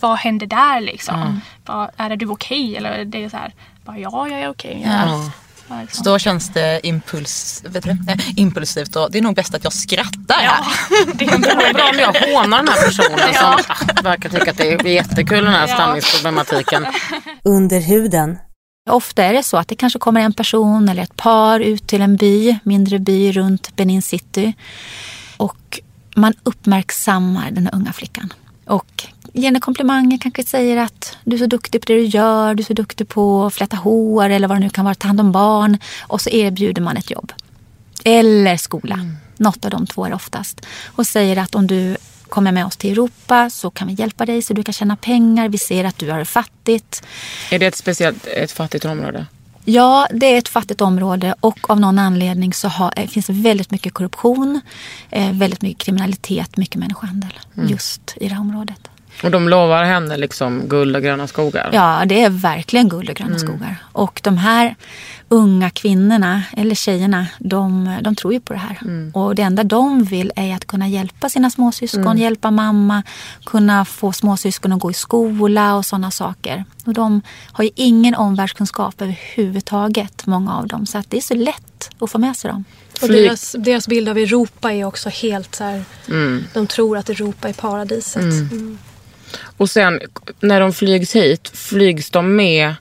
Vad händer där liksom? Är du okej? Eller det är så här bara, ja jag är okej. Ja. Ja, liksom. Så då känns det impuls, vet du, det? Eh, impulsivt och det är nog bäst att jag skrattar här. det är bra, bra om jag hånar den här personen Ja. som verkar tycka att det är jättekul den här Ja. stamningsproblematiken. Under huden. Ofta är det så att det kanske kommer en person eller ett par ut till en by, mindre by runt Benin City. Och man uppmärksammar den unga flickan. Och ger henne komplimanger, kanske säger att du är så duktig på det du gör, du är så duktig på att fläta hår eller vad det nu kan vara, ta hand om barn. Och så erbjuder man ett jobb. Eller skola. Något av de två är oftast. Och säger att om du kommer med oss till Europa så kan vi hjälpa dig så du kan tjäna pengar. Vi ser att du har det fattigt. Är det ett speciellt ett fattigt område? Ja, det är ett fattigt område och av någon anledning så har, eh, finns det väldigt mycket korruption, eh, väldigt mycket kriminalitet, mycket människohandel Mm. just i det här området. Och de lovar henne liksom guld och gröna skogar? Ja, det är verkligen guld och gröna Mm. skogar. Och de här unga kvinnorna, eller tjejerna, de, de tror ju på det här. Och det enda de vill är att kunna hjälpa sina småsyskon, Mm. hjälpa mamma, kunna få småsyskon att gå i skola och sådana saker. Och de har ju ingen omvärldskunskap överhuvudtaget, många av dem. Så att det är så lätt att få med sig dem. Och deras, deras bild av Europa är också helt så här. Mm. De tror att Europa är paradiset. Och sen när de flygs hit, flygs de med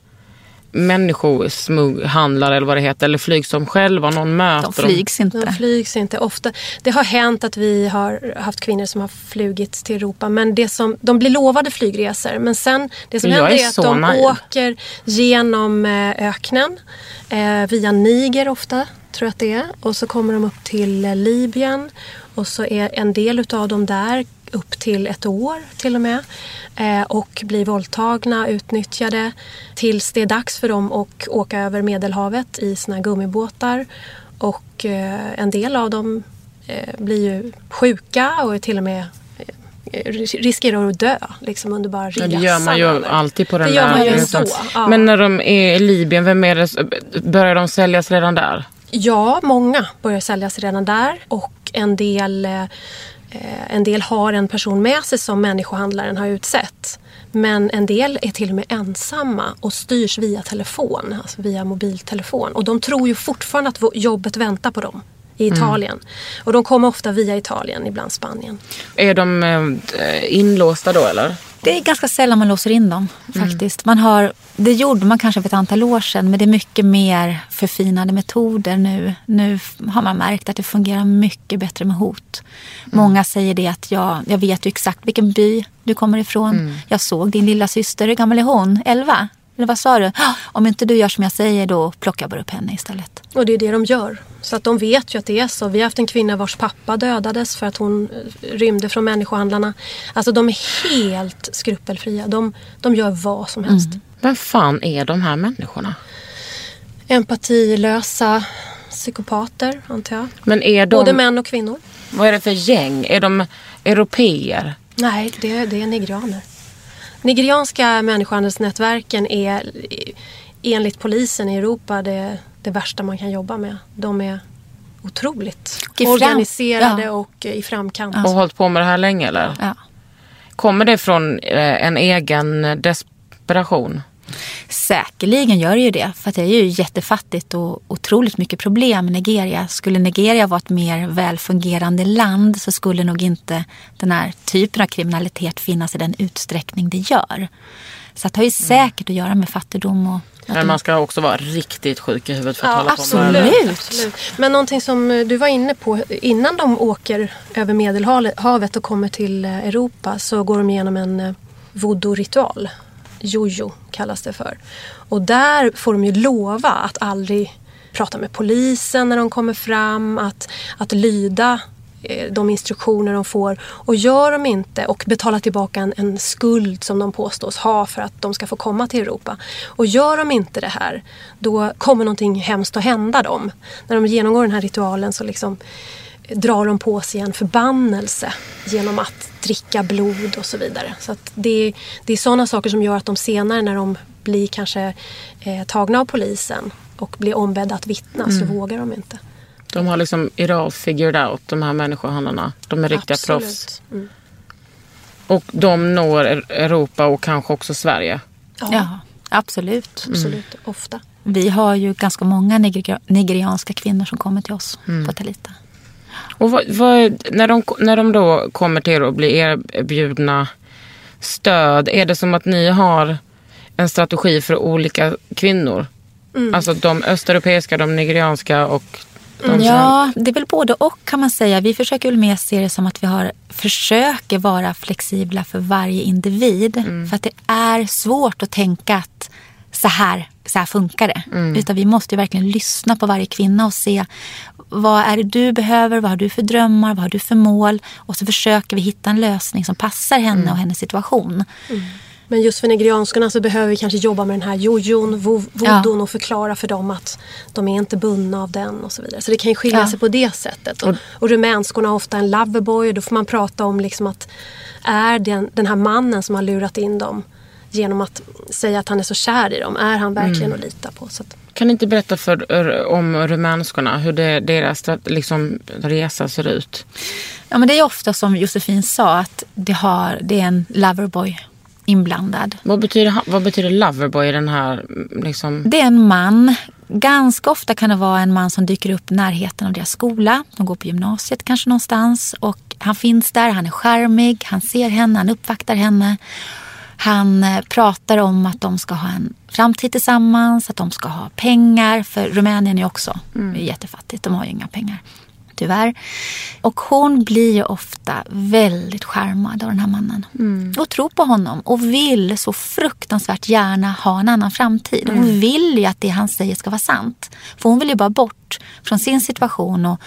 människosmugghandlare eller vad det heter? Eller flygs de själva? Någon möter dem? inte. De flygs inte ofta. Det har hänt att vi har haft kvinnor som har flugit till Europa. Men det som, de blir lovade flygresor. Men sen det som Jag händer är är att de naiv. åker genom eh, öknen. Eh, via Niger ofta, tror jag att det är. Och så kommer de upp till eh, Libyen. Och så är en del utav dem där upp till ett år till och med. Eh, och blir våldtagna, utnyttjade. Tills det är dags för dem att åka över Medelhavet i sina gummibåtar. Och eh, en del av dem eh, blir ju sjuka och är till och med riskerar att dö liksom under bara resan. det gör man ju alltid på den Det gör där man ju resan. så, ja. Men när de är i Libyen, vem är det, börjar de säljas redan där? Ja, många börjar säljas redan där och en del, Eh, en del har en person med sig som människohandlaren har utsett. Men en del är till och med ensamma och styrs via telefon, alltså via mobiltelefon. Och de tror ju fortfarande att jobbet väntar på dem i Mm. Italien. Och de kommer ofta via Italien, ibland Spanien. Är de eh, inlåsta då eller? Det är ganska sällan man låser in dem Mm. faktiskt. Man har, det gjorde man kanske för ett antal år sedan men det är mycket mer förfinade metoder nu. Nu har man märkt att det fungerar mycket bättre med hot. Mm. Många säger det att jag, jag vet ju exakt vilken by du kommer ifrån. Mm. Jag såg din lilla syster, hur gammal är hon? 11? Eller vad sa du? "Ah, Om inte du gör som jag säger då plockar jag bara upp henne istället. Och det är det de gör. Så att de vet ju att det är så. Vi har haft en kvinna vars pappa dödades för att hon eh, rymde från människohandlarna. Alltså de är helt skrupelfria. De, de gör vad som helst. Vem fan är de här människorna? Empatilösa psykopater, antar jag. Men är de, Både män och kvinnor. Vad är det för gäng? Är de europeer? Nej, det, det är nigerianer. Nigerianska människohandelsnätverken är enligt polisen i Europa det, det värsta man kan jobba med. De är otroligt i fram- organiserade ja. och eh, i framkant. Och hållit på med det här länge eller? Ja. Kommer det från eh, en egen desperation? Säkerligen gör det ju det. För att det är ju jättefattigt och otroligt mycket problem i Nigeria. Skulle Nigeria vara ett mer välfungerande land så skulle nog inte den här typen av kriminalitet finnas i den utsträckning det gör. Så det har ju säkert att göra med fattigdom och Men man ska också vara riktigt sjuk i huvudet för att Ja, hålla på med det. absolut. absolut. Men någonting som eh, du var inne på, innan de åker över Medelhavet och kommer till eh, Europa så går de igenom en eh, voodoo-ritual. Jojo kallas det för. Och där får de ju lova att aldrig prata med polisen när de kommer fram, att, att lyda eh, de instruktioner de får. Och gör de inte och betala tillbaka en, en skuld som de påstås ha för att de ska få komma till Europa. Och gör de inte det här, då kommer någonting hemskt att hända dem. När de genomgår den här ritualen så liksom drar de på sig en förbannelse genom att dricka blod och så vidare. Så att det, det är sådana saker som gör att de senare när de blir kanske eh, tagna av polisen och blir ombedda att vittna så Mm. vågar de inte. De har liksom it all figured out, de här människohandlarna. De är riktiga Absolut. proffs. Mm. Och de når E- Europa och kanske också Sverige. Ja, absolut. Absolut, ofta. Vi har ju ganska många niger- nigerianska kvinnor som kommer till oss Mm. på Talita. Och vad, vad, när, de, när de då kommer till er och blir erbjudna stöd, är det som att ni har en strategi för olika kvinnor? Mm. Alltså de östeuropeiska, de nigerianska och de. Ja, det är väl både och kan man säga. Vi försöker väl mer se det som att vi har, försöker vara flexibla för varje individ. Mm. För att det är svårt att tänka att så här, så här funkar det. Mm. Utan vi måste ju verkligen lyssna på varje kvinna och se vad är det du behöver, vad har du för drömmar, vad har du för mål. Och så försöker vi hitta en lösning som passar henne Mm. och hennes situation. Men just för nigerianskarna så behöver vi kanske jobba med den här jojon, vo- voodoo och förklara för dem att de är inte bundna av den och så vidare. Så det kan ju skilja Ja. sig på det sättet. Och, och rumänskorna har ofta en loverboy och då får man prata om liksom att är den, den här mannen som har lurat in dem genom att säga att han är så kär i dem, är han verkligen Mm. att lita på? Så att, Kan ni inte berätta för, om rumänskorna hur det, deras liksom, resa ser ut? Ja, men det är ofta som Josefin sa att det, har, det är en loverboy inblandad. Vad betyder, vad betyder loverboy i den här... Liksom... Det är en man. Ganska ofta kan det vara en man som dyker upp i närheten av deras skola. De går på gymnasiet kanske någonstans. Och han finns där, han är charmig, han ser henne, han uppvaktar henne. Han eh, pratar om att de ska ha en framtid tillsammans, att de ska ha pengar. För Rumänien är också Mm. jättefattigt, de har ju inga pengar. Tyvärr. Och hon blir ju ofta väldigt charmad av den här mannen. Och tror på honom och vill så fruktansvärt gärna ha en annan framtid. Hon Mm. vill ju att det han säger ska vara sant. För hon vill ju bara bort från sin situation och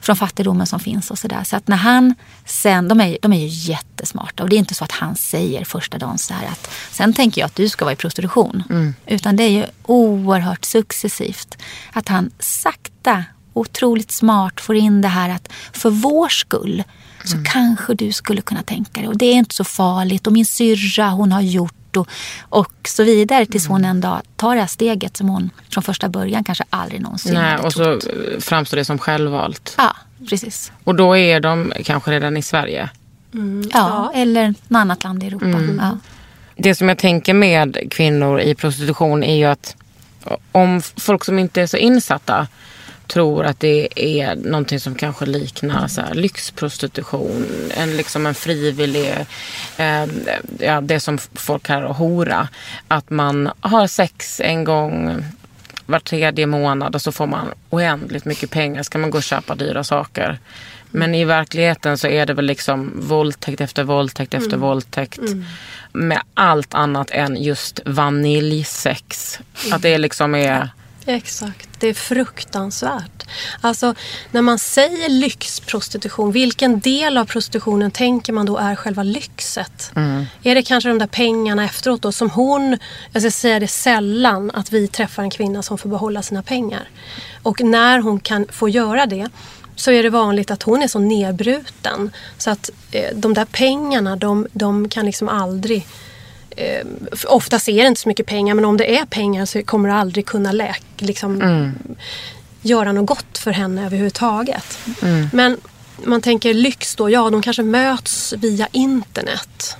från fattigdomen som finns och sådär. Så att när han sen, de är, de är ju jättesmarta och det är inte så att han säger första dagen så här att sen tänker jag att du ska vara i prostitution. Mm. Utan det är ju oerhört successivt. Att han sakta, otroligt smart får in det här att för vår skull så kanske du skulle kunna tänka dig. Och det är inte så farligt. Och min syrra hon har gjort och, och så vidare. Tills hon en dag tar det här steget som hon från första början kanske aldrig någonsin Nej, hade och så framstår det som självvalt. Ja, precis. Och då är de kanske redan i Sverige. Ja, eller något annat land i Europa. Mm. Ja. Det som jag tänker med kvinnor i prostitution är ju att om folk som inte är så insatta tror att det är någonting som kanske liknar så här, lyxprostitution. En, liksom en frivillig, eh, ja, det som folk kallar hora. Att man har sex en gång var tredje månad och så får man oändligt mycket pengar. Ska man gå och köpa dyra saker. Men i verkligheten så är det väl liksom våldtäkt efter våldtäkt efter Mm. våldtäkt. Mm. Med allt annat än just vaniljsex. Att det liksom är... Exakt, det är fruktansvärt. Alltså när man säger lyxprostitution, vilken del av prostitutionen tänker man då är själva lyxet? Mm. Är det kanske de där pengarna efteråt då som hon, jag ska säga det sällan att vi träffar en kvinna som får behålla sina pengar. Och när hon kan få göra det så är det vanligt att hon är så nedbruten så att eh, de där pengarna de, de kan liksom aldrig eh, Oftast är det inte så mycket pengar men om det är pengar så kommer det aldrig kunna läka, liksom, Mm. göra något gott för henne överhuvudtaget. Mm. Men man tänker lyx då, ja de kanske möts via internet.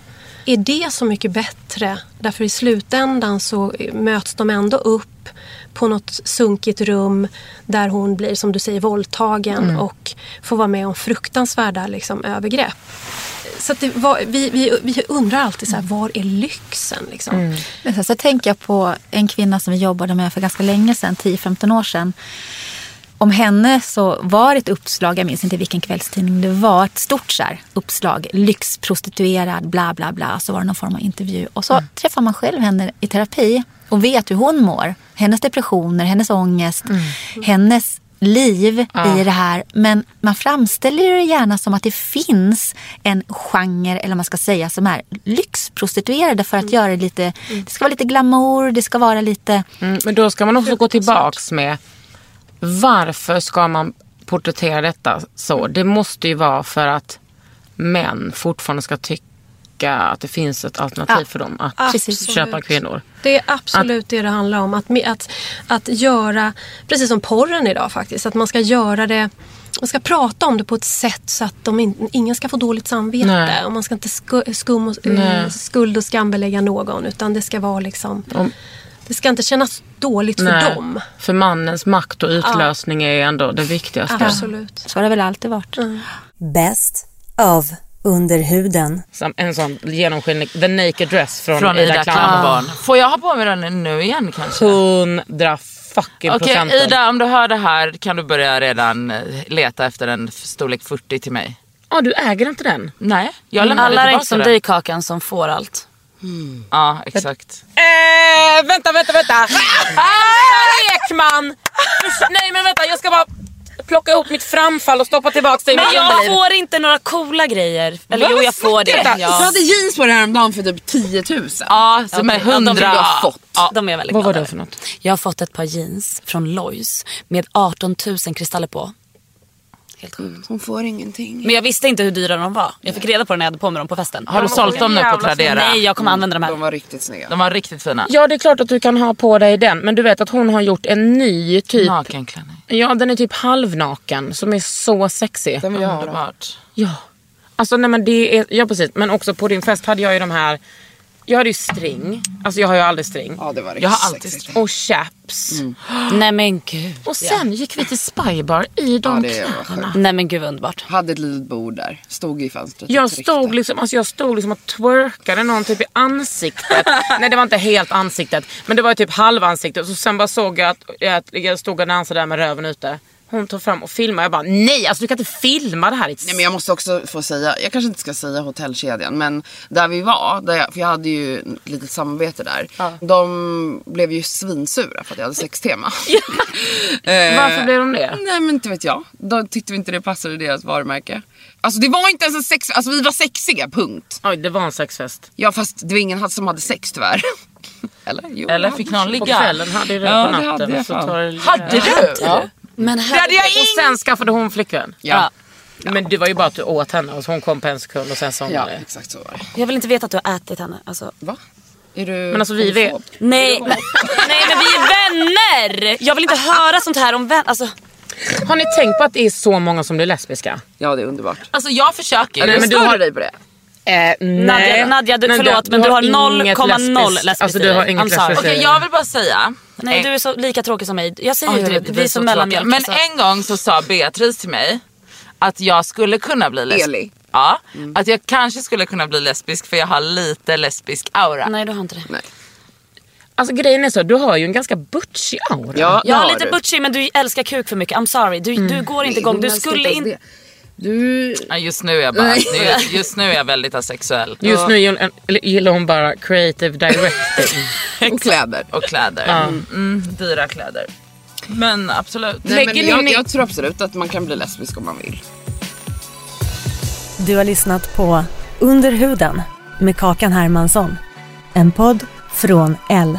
Är det så mycket bättre? Därför i slutändan så möts de ändå upp på något sunkigt rum där hon blir, som du säger, våldtagen Mm. och får vara med om fruktansvärda liksom, övergrepp. Så var, vi, vi, vi undrar alltid så här, var är lyxen? Liksom? Men sen så tänker jag på en kvinna som vi jobbade med för ganska länge sedan, 10-15 år sedan. Om henne så var ett uppslag, jag minns inte vilken kvällstidning det var, ett stort så här, uppslag, lyxprostituerad, bla bla bla. Så var det någon form av intervju. Och så träffar man själv henne i terapi och vet hur hon mår. Hennes depressioner, hennes ångest, hennes liv Ja. i det här. Men man framställer det gärna som att det finns en genre, eller man ska säga, som är lyxprostituerade för att göra det lite, det ska vara lite glamour, det ska vara lite... Mm, men då ska man också gå tillbaks med varför ska man porträttera detta så? Det måste ju vara för att män fortfarande ska tycka att det finns ett alternativ Ja, för dem att absolut. köpa kvinnor. Det är absolut det det handlar om. Att, att, att göra, precis som porren idag faktiskt, att man ska göra det man ska prata om det på ett sätt så att de in, ingen ska få dåligt samvete. Nej. Och man ska inte sku, skum och, eh, skuld och skambelägga någon. Utan det ska vara liksom... Om- Det ska inte kännas dåligt för Nej, dem. För mannens makt och utlösning är ändå det viktigaste. Absolut. Så har det väl alltid varit. Bäst av Underhuden. Som en sån genomskinlig, the naked dress från, Från Ida Klammerbarn. Ah. Får jag ha på mig den nu igen kanske? Hundra fucking Okej procenten. Ida, om du hör det här kan du börja redan eh, leta efter en storlek 40 till mig. Ja, du äger inte den? Nej, jag lämnar Alla är inte som dig Kakan som får allt. Ja, exakt. Eh, vänta, vänta, vänta! Ekman! Nej men vänta, jag ska bara plocka ihop mitt framfall och stoppa tillbaka det i Men mitt jag får inte några coola grejer. Eller jo, jag får det. Du Ja. hade jeans på dig häromdagen för typ 10 000. Ja, som är Okej, ja, de 100. vill jag ha fått. Ja. De är jag väldigt Vad var det för något? Jag har fått ett par jeans från Lois med 18 000 kristaller på. Helt sjukt. Hon får ingenting. Men jag visste inte hur dyra de var. Jag fick reda på det när jag hade på mig dem på festen. Har du sålt dem nu på Tradera? Nej, jag kommer använda de här. De var riktigt snygga. De var riktigt fina. Ja det är klart att du kan ha på dig den men du vet att hon har gjort en ny typ Nakenklänning. Ja den är typ halvnaken som är så sexig. Den vill jag ha. Ja. Alltså nej men det är, ja precis men också på din fest hade jag ju de här jag hade ju string, alltså jag har ju aldrig string. Ja, det var jag har alltid sexigt. string. Och chaps. Nej men gud. Och sen gick vi till Spybar i de det var kläderna. Nej men gud vad underbart. Hade ett litet bord där. Stod i fönstret. Jag tryckte. stod, liksom, alltså jag stod liksom och twerkade någon typ i ansiktet. Nej det var inte helt ansiktet. Men det var typ halvansiktet. Och sen bara såg jag att, att jag stod och dansade där med röven ute. Hon tog fram och filmade. Jag bara nej alltså du kan inte filma det här. Nej men jag måste också få säga, jag kanske inte ska säga hotellkedjan men där vi var, där jag, för jag hade ju ett litet samarbete där. De blev ju svinsura för att jag hade sextema. Eh, Varför blev de det? Nej men inte vet jag. De tyckte inte det passade deras varumärke. Alltså det var inte ens en sex, alltså vi var sexiga punkt. Oj det var en sexfest. Ja fast det var ingen som hade sex tyvärr. Eller? Jo, Eller fick någon ligga? På kvällen hade jag det ja, på natten. Det hade jag så tar det- Hade du? Ja. Men Det hade jag Och sen skaffade hon flickvän. Ja. Men det var ju bara att du åt henne och så hon kom på en sekund och sen sa hon Ja, det. exakt så var det. Jag vill inte veta att du har ätit henne. Alltså. Va? Är du Men alltså vi vet. Nej, men, nej men vi är vänner! Jag vill inte höra sånt här om vänner. Alltså, Har ni tänkt på att det är så många som blir lesbiska? Ja det är underbart. alltså jag försöker Nej, ju. men du har- du dig på det? Eh, nej. Nadja, Nadja du, Men förlåt men du har 0,0 inget lesbiskt. Alltså du har inget lesbiskt. Okej jag vill bara säga. Nej du är så lika tråkig som mig. Jag säger Ja, ju jag det, vi är som så mellanmjölk. tråkiga. alltså. Men en gång så sa Beatrice till mig att jag skulle kunna bli lesbisk. Ja, att jag kanske skulle kunna bli lesbisk för jag har lite lesbisk aura. Nej du har inte det. Nej. Alltså grejen är så, du har ju en ganska butchig aura. Ja, Jag har har lite du. butchig men du älskar kuk för mycket. I'm sorry. Du, du går inte igång. Du skulle inte inte... Du... Just nu är jag bara, just nu är jag väldigt asexuell. Just nu gillar hon- bara creative directing. Och kläder. Och kläder. Mm, mm, dyra kläder. Men absolut. Nej, men jag, jag tror absolut att man kan bli lesbisk om man vill. Du har lyssnat på Under huden med Kakan Hermansson. En podd från L.